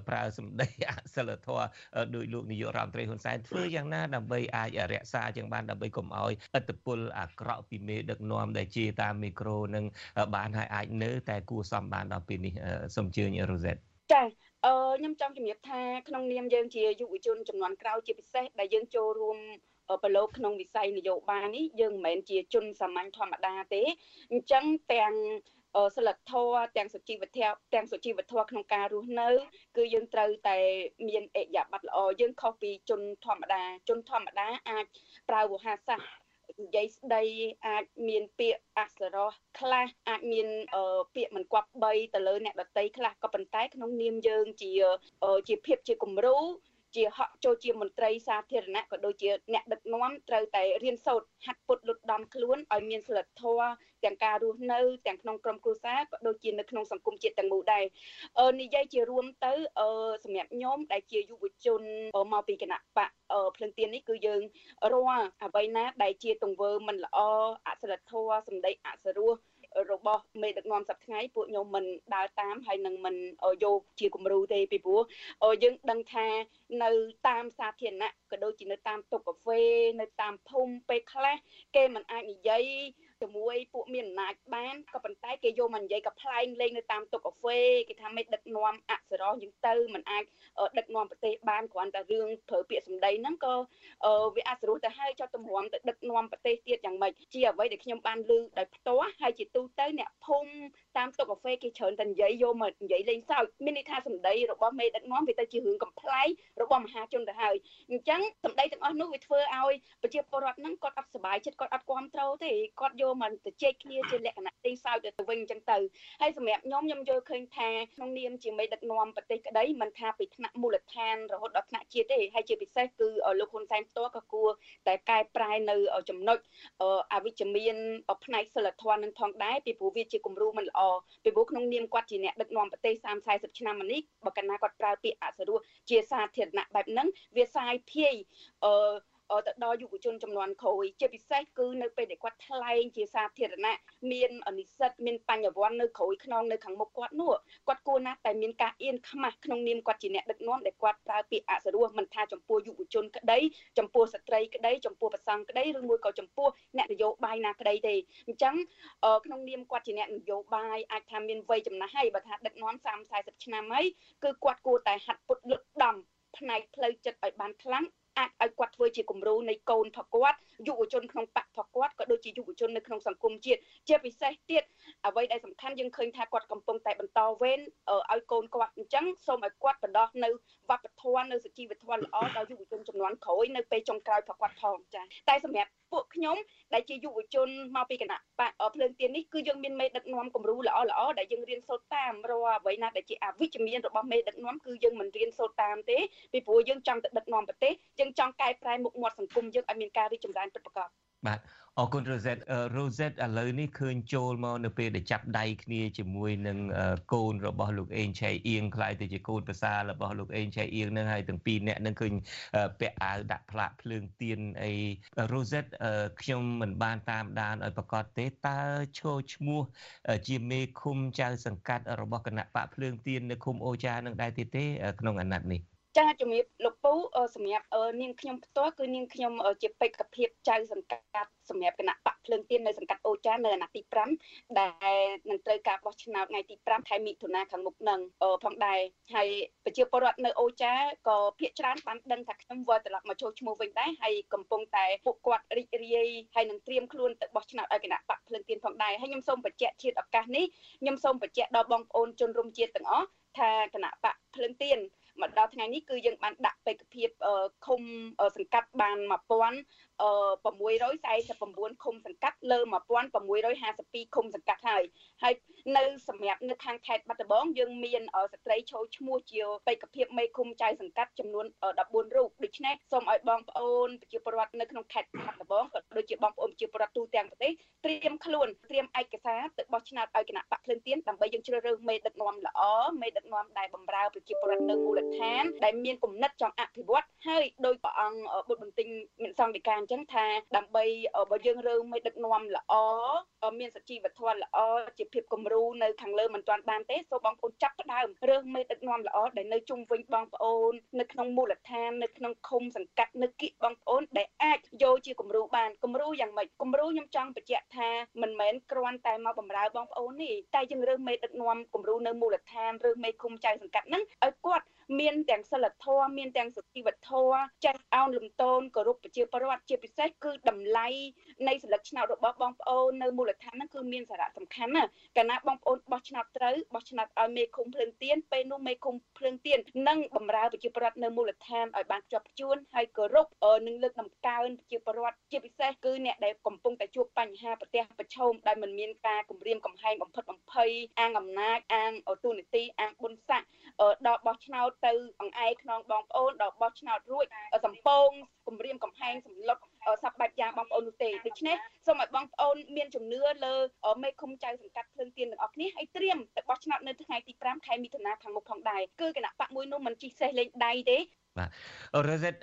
ប្រើសម្ដីអសិលធម៌ដោយលោកនាយករដ្ឋមន្ត្រីហ៊ុនសែនធ្វើយ៉ាងណាដើម្បីអាចរក្សាយ៉ាងបានដើម្បីកុំឲ្យអត្តពលអាក្រក់ពីមេដឹកនាំដែលជាតាមមីក្រូនឹងបានឲ្យអាចនៅតែគួសមបានដល់ពេលនេះសូមអញ្ជើញ Rosette ចា អឺខ្ញុំចង់ជំរាបថាក្នុងនាមយើងជាយុវជនចំនួនក្រោយជាពិសេសដែលយើងចូលរួមប្រឡូកក្នុងវិស័យនយោបាយនេះយើងមិនមែនជាជនសាមញ្ញធម្មតាទេអញ្ចឹងទាំងសិលធម៌ទាំងសុជីវធម៌ទាំងសុជីវធម៌ក្នុងការរស់នៅ គឺយើងត្រូវតែមានអិយាប័ត្រល្អយើងខុសពីជនធម្មតាជនធម្មតាអាចប្រើវោហារសាស្ត្រ និយាយស្ដីអាចមានពាក្យអសរោះខ្លះអាចមានពាក្យមិនគប្បីទៅលើអ្នកដតីខ្លះក៏ប៉ុន្តែក្នុងនាមយើងជាជាភាពជាគំរូ ជាហក់ចូលជាមន្ត្រីសាធារណៈក៏ដូចជាអ្នកដឹកនាំត្រូវតែរៀនសូត្រហាត់ពុតលុតដំខ្លួនឲ្យមានសិលធម៌ទាំងការរស់នៅទាំងក្នុងក្រុមគ្រួសារក៏ដូចជានៅក្នុងសង្គមជាតិទាំងមូលដែរអឺនិយាយជារួមទៅអឺសម្រាប់ខ្ញុំដែលជាយុវជនមកពីគណៈបកភ្លឹងទៀននេះគឺយើងរាល់អ្វីណាដែលជាទង្វើមិនល្អអសិលធម៌សម្ដីអសរោះ របស់មេដឹកនាំសប្តាហ៍ពួកខ្ញុំមិនដើរតាមហើយនឹងមិនយកជាគំរូទេពីព្រោះយើងដឹងថានៅតាមសាធារណៈក៏ដូចជានៅតាមតុកាហ្វេនៅតាមភូមិពេលខ្លះគេមិនអាចនិយាយ ជាមួយពួកមានអំណាចបានក៏ប៉ុន្តែគេយកមកនិយាយក៏ប្លែងលេងនៅតាមតុកាហ្វេគេថាមិនដឹកនាំអក្សរយើងទៅมันអាចដឹកនាំប្រទេសបានគ្រាន់តែរឿងប្រើពាក្យសម្ដីហ្នឹងក៏វាអសរោះទៅហើយចោតតម្រាំទៅដឹកនាំប្រទេសទៀតយ៉ាងម៉េចជាអ្វីដែលខ្ញុំបានលើដោយផ្ទាល់ហើយជាទូទៅអ្នកភូមិ តាមតុកាហ្វេគេច្រើនតែនិយាយយកមកនិយាយលេងសើចមានន័យថាសម្ដីរបស់មេដឹកនាំវាទៅជារឿងកំ pl ៃរបស់មហាជនទៅហើយអញ្ចឹងសម្ដីទាំងអស់នោះវាធ្វើឲ្យប្រជាពលរដ្ឋហ្នឹងគាត់អត់សុបាយចិត្តគាត់អត់គ្រប់គ្រងទេគាត់យកមកទៅជែកគ្នាជាលក្ខណៈទីសោយទៅវិញអញ្ចឹងទៅហើយសម្រាប់ខ្ញុំខ្ញុំយល់ឃើញថាក្នុងនាមជាមេដឹកនាំប្រទេសក្តីមិនថាពីថ្នាក់មូលដ្ឋានរហូតដល់ថ្នាក់ជាតិទេហើយជាពិសេសគឺលោកហ៊ុនសែនផ្ទាល់ក៏គួរតែកែប្រែនៅចំណុចអវិជ្ជមានផ្នែកសិលធម៌នឹងផងដែរពីព្រោះវាជាគំរូមិនល្អពីព្រោះក្នុងនាមគាត់ជាអ្នកដឹកនាំប្រទេស30 40ឆ្នាំមកនេះបើកាលណាគាត់ប្រើពាក្យអសរោះជាសាធារណៈបែបហ្នឹងវាសាយភាយអឺ ទៅដល់យុវជនចំនួនក្រោយជាពិសេសគឺនៅពេលដែលគាត់ថ្លែងជាសាធារណៈមាននិស្សិតមានបញ្ញវន្តនៅក្រោយខ្នងនៅខាងមុខគាត់នោះគាត់គួរណាស់តែមានការអៀនខ្មាស់ក្នុងនាមគាត់ជាអ្នកដឹកនាំដែលគាត់ប្រើពាក្យអសរោះមិនថាចំពោះយុវជនក្តីចំពោះស្ត្រីក្តីចំពោះប្រសង់ក្តីឬមួយក៏ចំពោះអ្នកនយោបាយណាក្តីទេអញ្ចឹងក្នុងនាមគាត់ជាអ្នកនយោបាយអាចថាមានវ័យចំណាស់ហើយបើថាដឹកនាំ30 40ឆ្នាំហើយគឺគាត់គួរតែហាត់ពុតលុតដំផ្នែកផ្លូវចិត្តឲ្យបានខ្លាំង អាចឲ្យគាត់ធ្វើជាគំរូនៃកូនផគាត់យុវជនក្នុងបកផគាត់ក៏ដូចជាយុវជននៅក្នុងសង្គមជាតិជាពិសេសទៀត អ្វីដែលសំខាន់យើងឃើញថាគាត់កំពុងតែបន្តវេនឲ្យកូនគាត់អញ្ចឹងសូមឲ្យគាត់បណ្ដោះនៅវប្បធម៌នៅសុជីវធម៌ល្អដល់យុវជនចំនួនក្រោយនៅពេលចុងក្រោយផគាត់ផងចាតែសម្រាប់ពួកខ្ញុំដែលជាយុវជនមកពីគណៈបកភ្លើងទៀននេះគឺយើងមានមេដឹកនាំគំរូល្អល្អដែលយើងរៀនសូត្រតាមរាល់អ្វីណាដែលជាអវិជ្ជមានរបស់មេដឹកនាំគឺយើងមិនរៀនសូត្រតាមទេពីព្រោះយើងចង់ទៅដឹកនាំប្រទេសយើងចង់កែប្រែមុខមាត់សង្គមយើងឲ្យមានការរីកចម្រើនពិតប្រាកដបាទ អរគុណ Rosette Rosette ឥឡូវនេះឃើញចូលមកនៅពេលដែលចាប់ដៃគ្នាជាមួយនឹងកូនរបស់លោកអេងឆៃអៀងខ្លាយទៅជាកូនប្រសាររបស់លោកអេងឆៃអៀងនឹងហើយទាំងពីរអ្នកនឹងឃើញពាក់អាវដាក់ផ្លាកភ្លើងទៀនអី Rosette ខ្ញុំមិនបានតាមដានឲ្យប្រកាសទេតើឈរឈ្មោះជាមេឃុំចៅសង្កាត់របស់គណៈបកភ្លើងទៀននៅឃុំអូចានឹងដែរទេក្នុងអាណត្តិនេះ ចាជំរាបលោកពូសម្រាប់នាងខ្ញុំផ្ទាល់គឺនាងខ្ញុំជាបេក្ខភាពចៅសង្កាត់សម្រាប់គណៈបកភ្លើងទៀននៅសង្កាត់អូចានៅអាណត្តិទី5ដែលនឹងត្រូវការបោះឆ្នោតថ្ងៃទី5ខែមិថុនាខាងមុខនឹងផងដែរហើយប្រជាពលរដ្ឋនៅអូចាក៏ភាគច្រើនបានដឹងថាខ្ញុំវិលត្រឡប់មកចូលឈ្មោះវិញដែរហើយកំពុងតែពួកគាត់រីករាយហើយនឹងត្រៀមខ្លួនទៅបោះឆ្នោតឲ្យគណៈបកភ្លើងទៀនផងដែរហើយខ្ញុំសូមបញ្ជាក់ជាតិឱកាសនេះខ្ញុំសូមបញ្ជាក់ដល់បងប្អូនជនរួមជាតិទាំងអស់ថាគណៈបកភ្លើងទៀន មកដល់ថ្ងៃនេះគឺយើងបានដាក់បេក្ខភាពឃុំសង្កាត់បាន1000 649ឃុំសង្កាត់លើ1652ឃុំសង្កាត់ហើយហើយនៅសម្រាប់នៅខាងខេត្តបាត់ដំបងយើងមានស្ត្រីចូលឈ្មោះជាបេក្ខភាពមេឃុំចៅសង្កាត់ចំនួន14រូបដូច្នេះសូមឲ្យបងប្អូនប្រជាពលរដ្ឋនៅក្នុងខេត្តបាត់ដំបងក៏ដូចជាបងប្អូនប្រជាពលរដ្ឋទូទាំងប្រទេសត្រៀមខ្លួនត្រៀមឯកសារទៅបោះឆ្នោតឲ្យគណៈបកភ្លឹងទៀនដើម្បីយើងជ្រើសរើសមេដឹកនាំល្អមេដឹកនាំដែលបម្រើប្រជាពលរដ្ឋនៅមូលដ្ឋានដែលមានគំនិតចង់អភិវឌ្ឍហើយដោយព្រះអង្គបុត្របន្ទិញមានសង្ឃដីកាអញ្ចឹងថាដើម្បីបើយើងរើមេដឹកនាំល្អមានសុជីវធម៌ល្អជាភាពគំរូនៅខាងលើមិនទាន់បានទេសូមបងប្អូនចាប់ផ្ដើមរើសមេដឹកនាំល្អដែលនៅជុំវិញបងប្អូននៅក្នុងមូលដ្ឋាននៅក្នុងឃុំសង្កាត់នៅគៀកបងប្អូនដែលអាចយកជាគំរូបានគំរូយ៉ាងម៉េចគំរូខ្ញុំចង់បញ្ជាក់ថាមិនមែនគ្រាន់តែមកបម្រើបងប្អូនទេតែយើងរើសមេដឹកនាំគំរូនៅមូលដ្ឋានរើសមេឃុំចៅសង្កាត់ហ្នឹងឲ្យគាត់ មានទាំងសិលធម៌មានទាំងសុជីវធម៌ចេះអោនលំទោនគោរពប្រជាពលរដ្ឋជាពិសេសគឺតម្លៃនៃសិលឹកឆ្នោតរបស់បងប្អូននៅមូលដ្ឋានហ្នឹងគឺមានសារៈសំខាន់ណាកាលណាបងប្អូនបោះឆ្នោតត្រូវបោះឆ្នោតឲ្យមេឃុំភ្លើងទៀនពេលនោះមេឃុំភ្លើងទៀននឹងបំរើប្រជាពលរដ្ឋនៅមូលដ្ឋានឲ្យបានជាប់ជួនហើយគោរពនឹងលើកដំកើងប្រជាពលរដ្ឋជាពិសេសគឺអ្នកដែលកំពុងតែជួបបញ្ហាប្រទះប្រឈមដែលមិនមានការគម្រាមកំហែងបំផិតបំភ័យអាងអំណាចអាងទូនីតិអាងបុណ្យស័ក្តិដល់បោះឆ្នោតទៅអង្អែខ្នងបងប្អូនដល់បោះឆ្នោតរួចសំពងគម្រាមកំហែងសម្លុតសពបែបយ៉ាងបងប្អូននោះទេដូច្នេះសូមឲ្យបងប្អូនមានជំនឿលើមេឃុំចៅសង្កាត់ភ្លើងទៀនទាំងអស់គ្នាហើយត្រៀមទៅបោះឆ្នោតនៅថ្ងៃទី5ខែមិថុនាខាងមុខផងដែរគឺគណៈបកមួយនោះមិនជិះសេះលេងដៃទេ បាទរ៉េសិត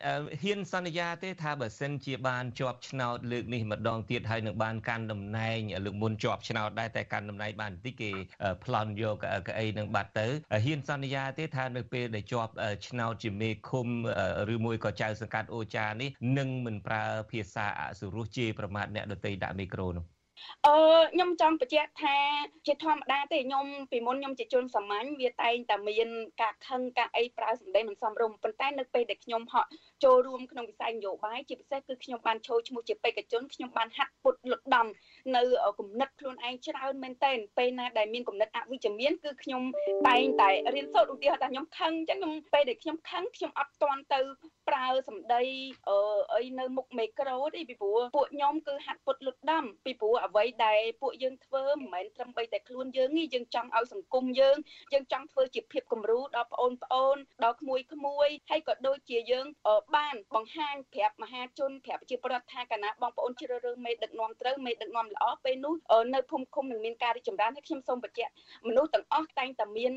ហ៊ានសន្យាទេថាបើសិនជាបានជាប់ឆ្នោតលើកនេះម្ដងទៀតហើយនឹងបានកាន់តំណែងលើកមុនជាប់ឆ្នោតដែរតែកាន់តំណែងបានបន្តិចគេប្លន់យកកៅអីនឹងបាត់ទៅហ៊ានសន្យាទេថានៅពេលដែលជាប់ឆ្នោតជាមេឃុំឬមួយក៏ចៅសង្កាត់អូចានេះនឹងមិនប្រើភាសាអសុរោះជេរប្រមាថអ្នកដទៃដាក់មីក្រូនោះ អឺខ្ញុំចង់បញ្ជាក់ថាជាធម្មតាទេខ្ញុំពីមុនខ្ញុំជាជនសាមញ្ញវាតែងតែមានការខឹងការអីប្រើសម្ដីមិនសមរម្យប៉ុន្តែនៅពេលដែលខ្ញុំហក់ ចូលរួមក្នុងវិស័យនយោបាយជាពិសេសគឺខ្ញុំបានចូលឈ្មោះជាបេក្ខជនខ្ញុំបានហាត់ពុតលុតដំនៅគំនិតខ្លួនឯងច្រើនមែនទែនពេលណាដែលមានគំនិតអវិជ្ជមានគឺខ្ញុំតែងតែរៀនសូត្រឧទាហរណ៍ថាខ្ញុំខឹងអញ្ចឹងខ្ញុំពេលដែលខ្ញុំខឹងខ្ញុំអត់តន់ទៅប្រើសម្ដីអឺអីនៅមុខមេក្រូទេពីព្រោះពួកខ្ញុំគឺហាត់ពុតលុតដំពីព្រោះអ្វីដែលពួកយើងធ្វើមិនមែនត្រឹមបីតែខ្លួនយើងទេយើងចង់ឲ្យសង្គមយើងយើងចង់ធ្វើជាភាពគំរូដល់ប្អូនប្អូនដល់ក្មួយក្មួយហើយក៏ដូចជាយើងបានបង្ហាញប្រាប់មហាជនប្រាប់ប្រជាពលរដ្ឋថាកាលណាបងប្អូនជ្រើសរើសមេដឹកនាំត្រូវមេដឹកនាំល្អពេលនោះនៅភូមិឃុំនឹងមានការរីកចម្រើនហើយខ្ញុំសូមបញ្ជាក់មនុស្សទាំងអស់តែងតែមាន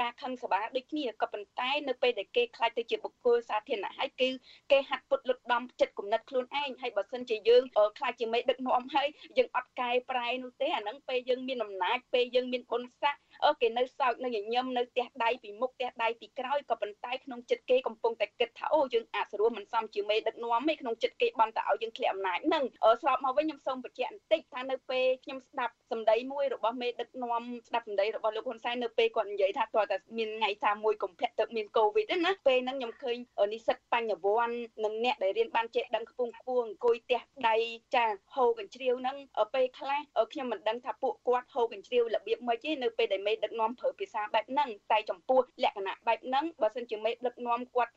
ការខឹងសម្បាដូចគ្នាក៏ប៉ុន្តែនៅពេលដែលគេខ្លាចទៅជាបុគ្គលសាធារណៈហើយគឺគេហាត់ពុតលុតដំចិត្តគំនិតខ្លួនឯងហើយបើសិនជាយើងខ្លាចជាមេដឹកនាំហើយយើងអត់កែប្រែនោះទេអាហ្នឹងពេលយើងមានអំណាចពេលយើងមានបុណ្យស័ក្តិ អឺគេនៅសោកនៅញញឹមនៅផ្ទះដៃពីមុខផ្ទះដៃពីក្រោយក៏ប៉ុន្តែក្នុងចិត្តគេកំពុងតែគិតថាអូយើងអាចស្រួលមិនសមជាមេដឹកនាំទេក្នុងចិត្តគេបានតែឲ្យយើងធ្លាក់អំណាចហ្នឹងស្របមកវិញខ្ញុំសូមបញ្ជាក់បន្តិចថានៅពេលខ្ញុំស្ដាប់សម្ដីមួយរបស់មេដឹកនាំស្ដាប់សម្ដីរបស់លោកហ៊ុនសែននៅពេលគាត់និយាយថាគាត់តែមានថ្ងៃថាមួយកុម្ភៈទៅមានកូវីដណាពេលហ្នឹងខ្ញុំឃើញនិស្សិតបញ្ញវន្តនិងអ្នកដែលរៀនបានចេះដឹងខ្ពង់ខ្ពស់អង្គុយផ្ទះដៃចាហូរកញ្ជ្រៀវហ្នឹងពេលខ្លះខ្ញុំមិនដឹងថាពួកគាត់ហូរកញ្ជ្រៀវរបៀបម៉េចទេនៅពេលដែលមេដឹកនាំប្រើភាសាបែបហ្នឹងតែចំពោះលក្ខណៈបែបហ្នឹងបើសិនជាមេដឹកនាំគាត់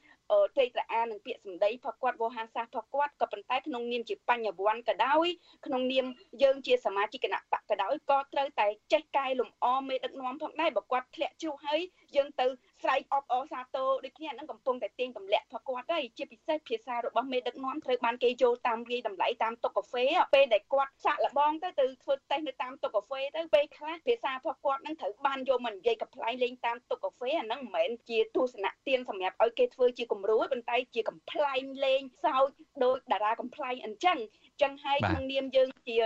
ត្រេកត្រអាននឹងពាក្យសម្ដីរបស់គាត់វោហារសាស្ត្ររបស់គាត់ក៏ប៉ុន្តែក្នុងនាមជាបញ្ញវន្តក៏ដោយក្នុងនាមយើងជាសមាជិកគណៈបកក៏ដោយក៏ត្រូវតែចេះកែលម្អមេដឹកនាំផងដែរបើគាត់ធ្លាក់ជ្រុះហើយយើងទៅ ស្រែកអបអរសាទរដូចគ្នាហ្នឹងកំពុងតែទាញទម្លាក់ផងគាត់ហើយជាពិសេសភាសារបស់មេដឹកនាំត្រូវបានគេចូលតាមវាយតម្លៃតាមតុកាហ្វេពេលដែលគាត់សាក់លបងទៅទៅធ្វើតេស្តនៅតាមតុកាហ្វេទៅពេលខ្លះភាសារបស់គាត់ហ្នឹងត្រូវបានយកមកនិយាយកំ pl ែងលេងតាមតុកាហ្វេអាហ្នឹងមិនមែនជាទស្សនៈទានសម្រាប់ឲ្យគេធ្វើជាគំរូទេប៉ុន្តែជាកំ pl ែងលេងសើចដោយតារាកំ pl ែងអញ្ចឹងចឹងហើយក្នុងនាមយើងជា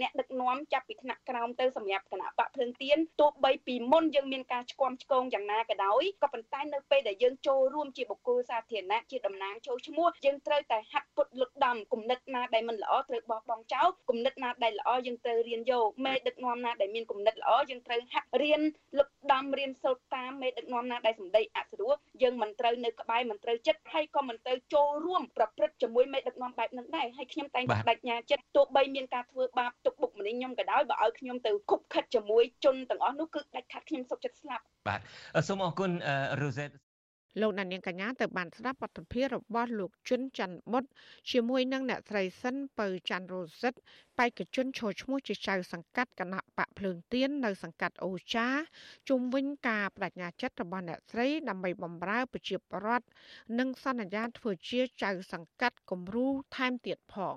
អ្នកដឹកនាំចាប់ពីថ្នាក់ក្រោមទៅសម្រាប់គណៈបកភ្លើងទៀនទោះបីពីមុនយើងមានការឆ្គាំឆ្គងយ៉ាងណាក៏ដោយក៏ប៉ុន្តែនៅពេលដែលយើងចូលរួមជាបុគ្គលសាធារណៈជាតំណាងចូលឈ្មោះយើងត្រូវតែហាត់ពុតលុតដំគំនិតណាដែលមិនល្អត្រូវបោះបង់ចោលគំនិតណាដែលល្អយើងត្រូវរៀនយកមេដឹកនាំណាដែលមានគំនិតល្អយើងត្រូវហាត់រៀនលុតដំរៀនសូត្រតាមមេដឹកនាំណាដែលសម្ដីអសរោះយើងមិនត្រូវនៅក្បែរមិនត្រូវចិត្តហើយក៏មិនត្រូវចូលរួមប្រព្រឹត្តជាមួយមេដឹកនាំបែបហ្នឹងដែរហើយខ្ញុំតែងតែបដិញ្ញាចិត្តទោះបីមានការធ្វើបាបទុកបុកម្នេញខ្ញុំក៏ដោយបើឲ្យខ្ញុំទៅខុបខិតជាមួយជនទាំងអស់នោះគឺដាច់ខាត់ខ្ញុំសុខចិត្តស្លាប់បាទសូមអរគុណរ៉ូសេតលោកនាងកញ្ញាទៅបានស្ដាប់បទភារបស់លោកជុនច័ន្ទបុតជាមួយនឹងអ្នកស្រីសិនពៅច័ន្ទរ៉ូសិតបេក្ខជនឈរឈ្មោះជាចៅសង្កាត់គណៈបកភ្លើងទៀននៅសង្កាត់អូចាជុំវិញការបដិញ្ញាចិត្តរបស់អ្នកស្រីដើម្បីបម្រើប្រជាពលរដ្ឋនិងសន្យាធ្វើជាចៅសង្កាត់គំរូថែមទៀតផង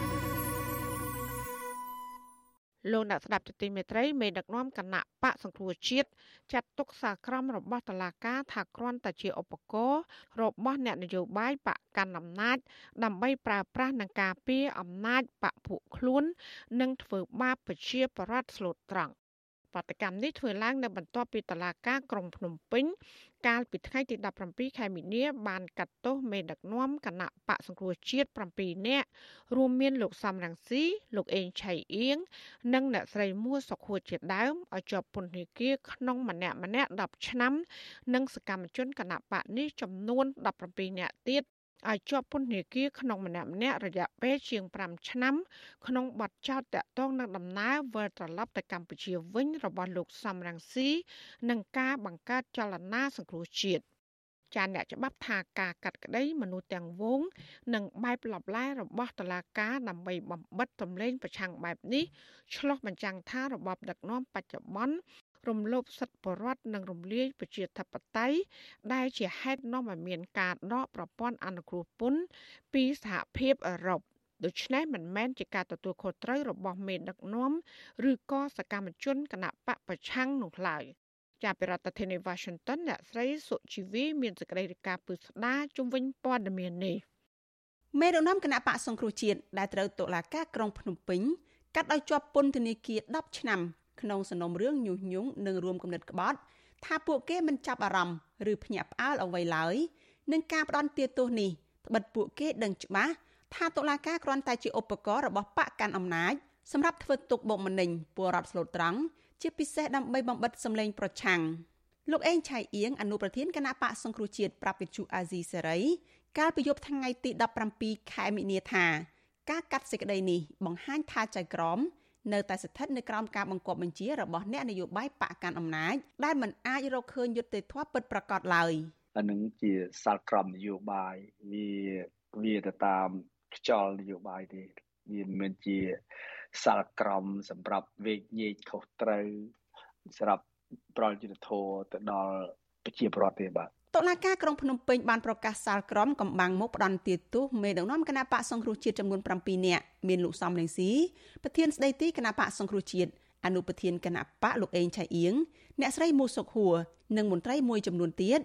លោកអ្នកស្ដាប់ទទីមេត្រីមេដឹកនាំគណៈបកសង្គ្រោះជាតិចាត់ទុកសារក្រមរបស់តឡាការថាគ្រាន់តែជាឧបករណ៍របស់អ្នកនយោបាយបកកាន់អំណាច ដើម្បីប្រើប្រាស់នឹងការពារអំណាចបកពួកខ្លួន និងធ្វើបាបប្រជាប្រដ្ឋស្លូតត្រង់ បាតកម្មនេះធ្វើឡើងនៅបន្ទាប់ពីតឡាការក្រុងភ្នំពេញ កាលពីថ្ងៃទី17ខែមីនា បានកាត់ទោសមេដឹកនាំគណៈបកសង្គ្រោះជាតិ7នាក់រួមមានលោកសំរងស៊ីលោកអេងឆៃអៀងនិងអ្នកស្រីមួសុខួរជាដើមឲ្យជាប់ពន្ធនាគារក្នុងម្នាក់ម្នាក់10ឆ្នាំ និងសកម្មជនគណៈបកនេះចំនួន17នាក់ទៀត ឲ្យជាប់ពន្ធនាគារក្នុងម្នាក់ម្នាក់រយៈពេលជាង5ឆ្នាំ ក្នុងបទចោទតាក់ទងនឹងដំណើរវិលត្រឡប់ទៅកម្ពុជាវិញរបស់លោកសំរងស៊ីនិងការបង្កើតចលនាសង្គ្រោះជាតិចាអ្នកច្បាប់ថាការកាត់ក្តីមនុស្សទាំងវង និងបែបលបលែរបស់តឡាការដើម្បីបំបិតតម្លេងប្រឆាំងបែបនេះឆ្លោះបញ្ចាំងថារបបដឹកនាំបច្ចុប្បន្ន រំលោភសិទ្ធិបរដ្ឋនិងរំលាយប្រជាធិបតេយ្យដែលជាហេតុនាំឲ្យមានការដកប្រព័ន្ធអនុគ្រោះពន្ធពីសហភាពអឺរ៉ុបដូច្នេះមិនមែនជាការទទួលខុសត្រូវរបស់មេដឹកនាំឬក៏សកម្មជនគណៈបកប្រឆាំងនោះឡើយចាប់ពីរដ្ឋធានី Washington អ្នកស្រីសុជីវីមានសេចក្តីរាយការណ៍ពឹស្ដាជុំវិញព័ត៌មាននេះមេដឹកនាំគណៈបកសង្គ្រោះជាតិដែលត្រូវតុលាការក្រុងភ្នំពេញកាត់ឲ្យជាប់ពន្ធនាគារ10ឆ្នាំ ក្នុងសំណុំរឿងញុះញង់និងរួមគំនិតក្បត់ ថាពួកគេមិនចាប់អារម្មណ៍ឬភ្ញាក់ផ្អើលអ្វីឡើយនឹងការផ្ដន់ទាទោសនេះត្បិតពួកគេដឹងច្បាស់ថាតុលាការគ្រាន់តែជាឧបករណ៍របស់បកកាន់អំណាចសម្រាប់ធ្វើទុកបុកម្នេញពលរដ្ឋស្លូតត្រង់ជាពិសេសដើម្បីបំបិតសម្លេងប្រឆាំងលោកអេងឆៃអៀងអនុប្រធានគណៈបកសង្គ្រោះជាតិប្រាប់វិទ្យុអាស៊ីសេរីកាលពីយប់ថ្ងៃទី17ខែមិនិនាថាការកាត់សេចក្តីនេះបង្ហាញថាចៅក្រម នៅតែស្ថិតនៅក្រោមការបង្គាប់បញ្ជារបស់អ្នកនយោបាយបកកាន់អំណាចដែលមិនអាចរកឃើញយុត្តិធម៌ពិតប្រាកដឡើយអានឹងជាសាលក្រមនយោបាយវាវាទៅតាមខ្យល់នយោបាយទេវាមិនមែនជាសាលក្រមសម្រាប់វេកញែកខុសត្រូវសម្រាប់ប្រលយុទ្ធធរទៅដល់ប្រជាពលរដ្ឋទេបាទ តុលាការក្រុងភ្នំពេញបានប្រកាសសាលក្រមកំបាំងមុខផ្ដន្ទាទោសមេដឹកនាំគណៈបកសង្គ្រោះជាតិចំនួន7នាក់មានលោកសំរងស៊ីប្រធានស្ដីទីគណៈបកសង្គ្រោះជាតិអនុប្រធានគណៈបកលោកអេងឆៃអៀងអ្នកស្រីមូសុកហួរនិងមន្ត្រីមួយចំនួនទៀត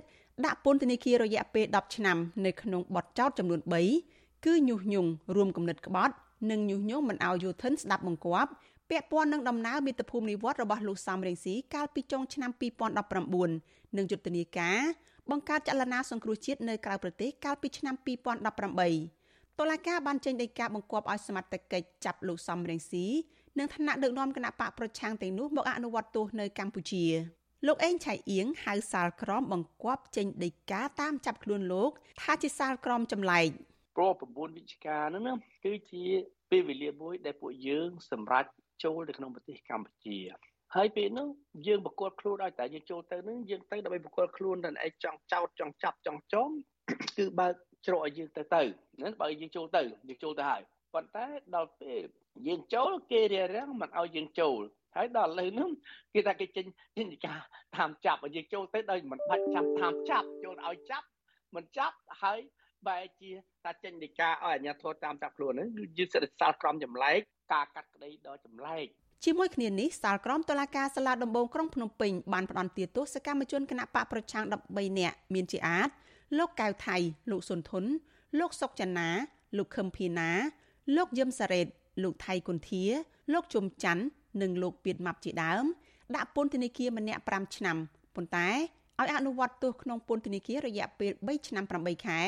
ដាក់ពន្ធនាគាររយៈពេល10ឆ្នាំនៅក្នុងបទចោទចំនួន3គឺញុះញង់រួមគំនិតក្បត់និងញុះញង់មិនឲ្យយោធិនស្ដាប់បង្គាប់ពាក់ព័ន្ធនឹងដំណើរមាតុភូមិនិវត្តរបស់លោកសំរងស៊ីកាលពីចុងឆ្នាំ2019និងយុទ្ធនាការ បង្កើតចលនាសង្គ្រោះជាតិនៅក្រៅប្រទេសកាលពីឆ្នាំ2018តុលាការបានចេញដីកាបង្គាប់ឲ្យសមត្ថកិច្ចចាប់លោកសំរងស៊ីនិងថ្នាក់ដឹកនាំគណៈបកប្រឆាំងទាំងនោះមកអនុវត្តទោសនៅកម្ពុជាលោកអេងឆៃអៀងហៅសាលក្រមបង្គាប់ចេញដីកាតាមចាប់ខ្លួនលោក ថាជាសាលក្រមចម្លែកព្រោះ9វិច្ឆិកាហ្នឹងណាគឺជាពេលវេលាមួយដែលពួកយើងសម្រាប់ចូលទៅក្នុងប្រទេសកម្ពុជា ហើយពេលនោះយើងបកគលខ្លួនឲ្យតែយើងចូលទៅនឹងយើងទៅដើម្បីបកគលខ្លួនតែឯងចង់ចោតចង់ចាប់ចង់ចងគឺបើកច្រកឲ្យយើងទៅទៅហ្នឹងបើយើងចូលទៅយើងចូលទៅហើយប៉ុន្តែដល់ពេលយើងចូលគេរារាំងមិនឲ្យយើងចូលហើយដល់ឥឡូវហ្នឹងគេថាគេចេញចេញការតាមចាប់ឲ្យយើងចូលទៅដោយមិនបាច់ចាំតាមចាប់ចូលឲ្យចាប់មិនចាប់ហើយបែរជាថាចេញដីកាឲ្យអាជ្ញាធរតាមចាប់ខ្លួនហ្នឹងគឺយើងសិទ្ធិសាលក្រមចម្លែកការកាត់ក្តីដល់ចម្លែក ជាមួយគ្នានេះសាលក្រមតុលាការសាលាដំបងក្រុងភ្នំពេញបានផ្តន្ទាទោសកម្មជនគណៈបកប្រឆាំង13នាក់មានជាអាចលោកកៅថៃ លោកសុនធុនលោកសុកចនាលោកខឹមភីណា លោកយឹមសារ៉េតលោកថៃគុន្ធា លោកជុំច័ន្ទនិងលោកពៀតម៉ាប់ជាដើម ដាក់ពន្ធនាគារម្នាក់5ឆ្នាំប៉ុន្តែឲ្យអនុវត្តទោសក្នុងពន្ធនាគាររយៈពេល3ឆ្នាំ8ខែ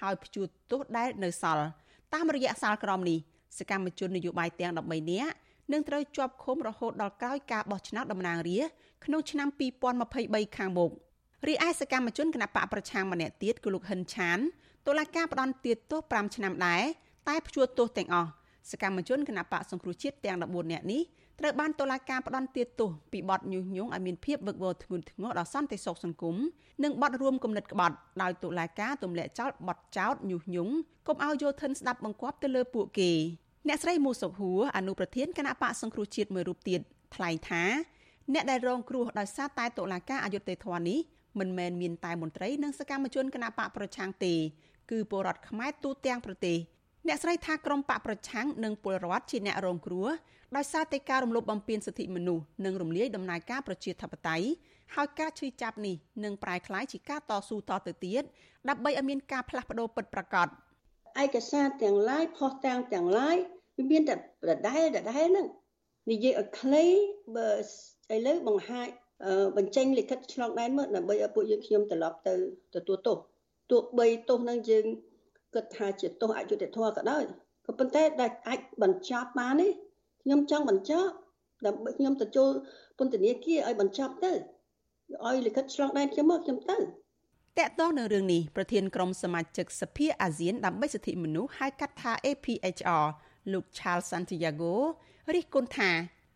ហើយព្យួរទោសដែលនៅសល់តាមរយៈសាលក្រមនេះសកម្មជននយោបាយទាំង13នាក់ នឹងត្រូវជាប់ឃុំរហូតដល់ក្រោយការបោះឆ្នោតតំណាងរាស្ត្រក្នុងឆ្នាំ2023ខាងមុខរីឯសកម្មជនគណបកប្រឆាំងម្នាក់ទៀតគឺលោកហិនឆានតុលាការផ្ដន្ទាទោស5ឆ្នាំដែរតែព្យួរទោសទាំងអស់សកម្មជនគណបកសង្គ្រោះជាតិទាំង14នាក់នេះត្រូវបានតុលាការផ្តន្ទាទោសពីបទញុះញង់ឲ្យមានភាពវឹកវរធ្ងន់ធ្ងរដល់សន្តិសុខសង្គមនិងបទរួមគំនិតក្បត់ដោយតុលាការទម្លាក់ចោលបទចោទញុះញង់កុំឲ្យយោធិនស្ដាប់បង្គាប់ទៅលើពួកគេ អ្នកស្រីមូសុខហួរអនុប្រធានគណៈបកសង្គ្រោះជាតិមួយរូបទៀតថ្លែងថាអ្នកដែលរងគ្រោះដោយសារតែតុលាការអយុត្តិធម៌នេះមិនមែនមានតែមន្ត្រីនិងសកម្មជនគណៈបកប្រឆាំងទេគឺពលរដ្ឋខ្មែរទូទាំងប្រទេសអ្នកស្រីថាក្រមបកប្រឆាំងនិងពលរដ្ឋជាអ្នករងគ្រោះដោយសារតែការរំលោភបំពានសិទ្ធិមនុស្សនិងរំលាយដំណើរការប្រជាធិបតេយ្យហើយការឈឺចាប់នេះនឹងប្រែក្លាយជាការតស៊ូតទៅទៀតដើម្បីឲ្យមានការផ្លាស់ប្ដូរពិតប្រាកដ ឯកសារទាំងឡាយផុសតាំងទាំងឡាយវាមានតែដដែលដដែលហ្នឹងនិយាយឲ្យខ្លីបើឥឡូវបង្ហាញបញ្ចេញលិខិតឆ្លងដែនមកដើម្បីឲ្យពួកយើងខ្ញុំត្រឡប់ទៅទទួលទោសទោះបីទោសនឹងយើងគិតថាជាទោសអយុត្តិធម៌ក៏ដោយក៏ប៉ុន្តែដែលអាចបញ្ចប់បាននេះខ្ញុំចង់បញ្ចប់ដើម្បីខ្ញុំទៅចូលពន្ធនាគារឲ្យបញ្ចប់ទៅឲ្យលិខិតឆ្លងដែនខ្ញុំមកខ្ញុំទៅ តកតោះនៅរឿងនេះប្រធានក្រុមសមាជិកសភាអាស៊ានដើម្បីសិទ្ធិមនុស្សហៅកាត់ថា APHR លោក Charles Santiago រិះគន់ថា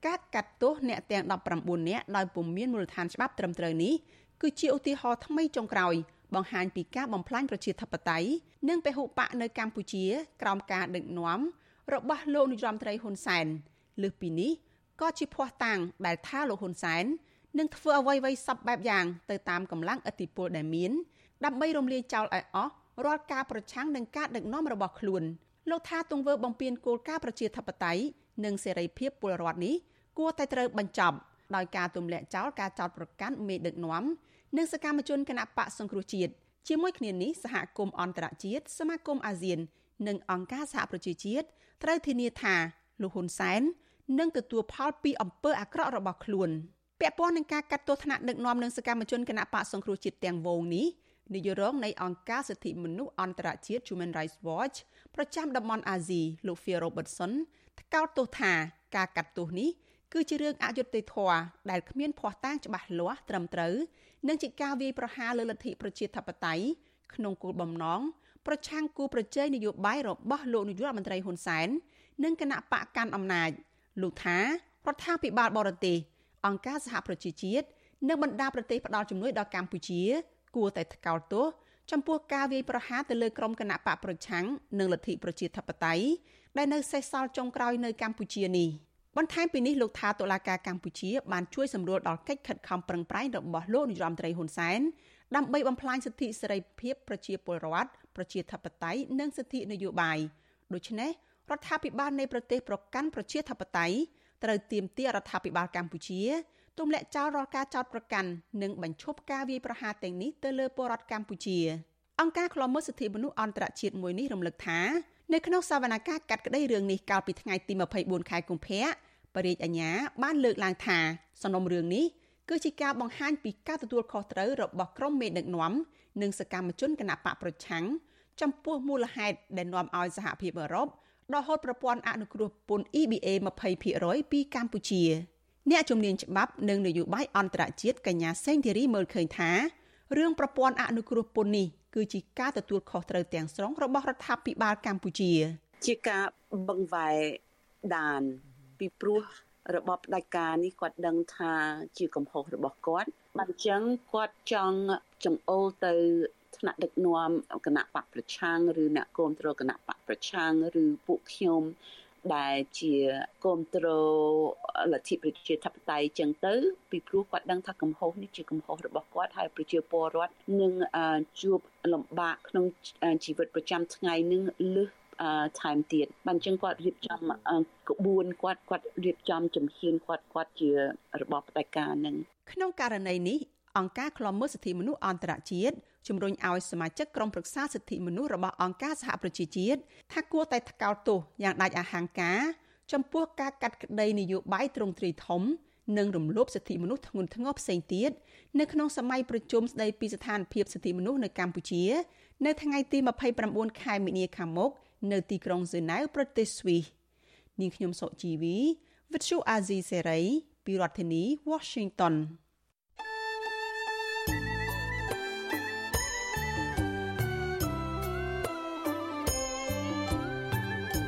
ការកាត់ទោសអ្នកទាំង19នាក់ដោយពុំមានមូលដ្ឋានច្បាប់ត្រឹមត្រូវនេះគឺជាឧទាហរណ៍ថ្មីចុងក្រោយបង្ហាញពីការបំផ្លាញប្រជាធិបតេយ្យនិងពហុបកនៅកម្ពុជា ក្រោមការដឹកនាំរបស់លោកនាយរដ្ឋមន្ត្រីហ៊ុនសែនលើសពីនេះក៏ជាភ័ស្តុតាងដែលថាលោកហ៊ុនសែន នឹងធ្វើអ្វីៗសពបែបយ៉ាងទៅតាមកម្លាំងឥទ្ធិពលដែលមានដើម្បីរំលាយចោលឲ្យអស់រាល់ការប្រឆាំងនឹងការដឹកនាំរបស់ខ្លួនលោកថាទង្វើបំពានគោលការណ៍ប្រជាធិបតេយ្យនិងសេរីភាពពលរដ្ឋនេះគួរតែត្រូវបញ្ចប់ដោយការទម្លាក់ចោលការចោទប្រកាន់មេដឹកនាំនិងសកម្មជនគណបកសង្គ្រោះជាតិជាមួយគ្នានេះសហគមន៍អន្តរជាតិសមាគមអាស៊ាន និងអង្គការសហប្រជាជាតិត្រូវធានាថាលោកហ៊ុនសែននឹងទទួលផលពីអំពើអាក្រក់របស់ខ្លួន ពាក់ព័ន្ធនឹងការកាត់ទោសថ្នាក់ដឹកនាំនិងសកម្មជនគណបកសង្គ្រោះជាតិទាំងវងនេះនាយករងនៃអង្គការសិទ្ធិមនុស្សអន្តរជាតិ Human Rights Watch ប្រចាំតំបន់អាស៊ីលោក Phil Robertson ថ្កោលទោសថាការកាត់ទោសនេះគឺជារឿងអយុត្តិធម៌ដែលគ្មានភ័ស្តុតាងច្បាស់លាស់ត្រឹមត្រូវនិងជាការវាយប្រហារលើលទ្ធិប្រជាធិបតេយ្យក្នុងគោលបំណងប្រឆាំងគូប្រជែងនយោបាយរបស់លោកនាយករដ្ឋមន្ត្រីហ៊ុនសែននិងគណៈបកកាន់អំណាចលោកថារដ្ឋាភិបាលបរទេស អង្គការសហប្រជាជាតិនិងបណ្ដាប្រទេសផ្ដល់ជំនួយដល់កម្ពុជា គួរតែថ្កោលទោសចំពោះការវាយប្រហារទៅលើក្រុមគណៈបកប្រឆាំងនិងលទ្ធិប្រជាធិបតេយ្យដែលនៅសេសសល់ចុងក្រោយនៅកម្ពុជានេះ។បន្ថែមពីនេះលោកថាតុលាការកម្ពុជាបានជួយសម្រួលដល់កិច្ចខិតខំប្រឹងប្រែងរបស់លោកនាយរដ្ឋមន្ត្រីហ៊ុនសែនដើម្បីបំផ្លាញសិទ្ធិសេរីភាពប្រជាពលរដ្ឋប្រជាធិបតេយ្យនិងសិទ្ធិនយោបាយដូច្នេះរដ្ឋាភិបាលនៃប្រទេសប្រកាន់ប្រជាធិបតេយ្យ ត្រូវទាមទាររដ្ឋាភិបាលកម្ពុជាទម្លាក់ចោលរាល់ការចោទប្រកាន់និងបញ្ឈប់ការវាយប្រហារទាំងនេះទៅលើពលរដ្ឋកម្ពុជាអង្គការឃ្លាំមើលសិទ្ធិមនុស្សអន្តរជាតិមួយនេះរំលឹកថានៅក្នុងសវនកម្មកាត់ក្តីរឿងនេះកាលពីថ្ងៃទី24ខែកុម្ភៈបរិយាអាញាបានលើកឡើងថាសំណុំរឿងនេះគឺជាការបង្ហាញពីការទទួលខុសត្រូវរបស់ក្រុមមេដឹកនាំនិងសកម្មជនគណបកប្រឆាំងចំពោះមូលហេតុដែលនាំឲ្យសហភាពអឺរ៉ុប ដកហូតប្រព័ន្ធអនុគ្រោះពន្ធ EBA 20%ពីកម្ពុជាអ្នកជំនាញច្បាប់និងនយោបាយអន្តរជាតិកញ្ញាសេងធីរីមើលឃើញថារឿងប្រព័ន្ធអនុគ្រោះពន្ធនេះគឺជាការទទួលខុសត្រូវទាំងស្រុងរបស់រដ្ឋាភិបាលកម្ពុជា ជាការបង្វែរដានពីព្រោះរបបផ្ដាច់ការនេះគាត់ដឹងថាជាកំហុសរបស់គាត់បានអញ្ចឹងគាត់ចង់ចង្អុលទៅ ថ្នាក់ដឹកនាំគណៈបកប្រឆាំងឬអ្នកគ្រប់គ្រងគណៈបកប្រឆាំងឬពួកខ្ញុំដែលជាគ្រប់គ្រងលទ្ធិប្រជាធិបតេយ្យចឹងទៅ ពីព្រោះគាត់ដឹងថាកំហុសនេះជាកំហុសរបស់គាត់ហើយប្រជាពលរដ្ឋនឹងជួបលំបាកក្នុងជីវិតប្រចាំថ្ងៃនឹងលឹះថែមទៀតបានអញ្ចឹងគាត់រៀបចំក្បួនគាត់គាត់រៀបចំជំហានគាត់គាត់ជារបបផ្ដាច់ការនឹងក្នុងករណីនេះ អង្គការឃ្លាំមើលសិទ្ធិមនុស្សអន្តរជាតិជំរុញឲ្យសមាជិកក្រុមប្រឹក្សាសិទ្ធិមនុស្សរបស់អង្គការសហប្រជាជាតិថាគួរតែថ្កោលទោសយ៉ាងដាច់អហង្ការចំពោះការកាត់ក្តីនយោបាយទ្រង់ទ្រាយធំនិងរំលោភសិទ្ធិមនុស្សធ្ងន់ធ្ងរផ្សេងទៀតនៅក្នុងសម័យប្រជុំស្តីពីស្ថានភាពសិទ្ធិមនុស្សនៅកម្ពុជា នៅថ្ងៃទី29ខែមីនាខាងមុខនៅទីក្រុងហ្សឺណែវប្រទេសស្វីសនាងខ្ញុំសុជីវីវិទ្យុអាស៊ីសេរីពីរដ្ឋធានី Washington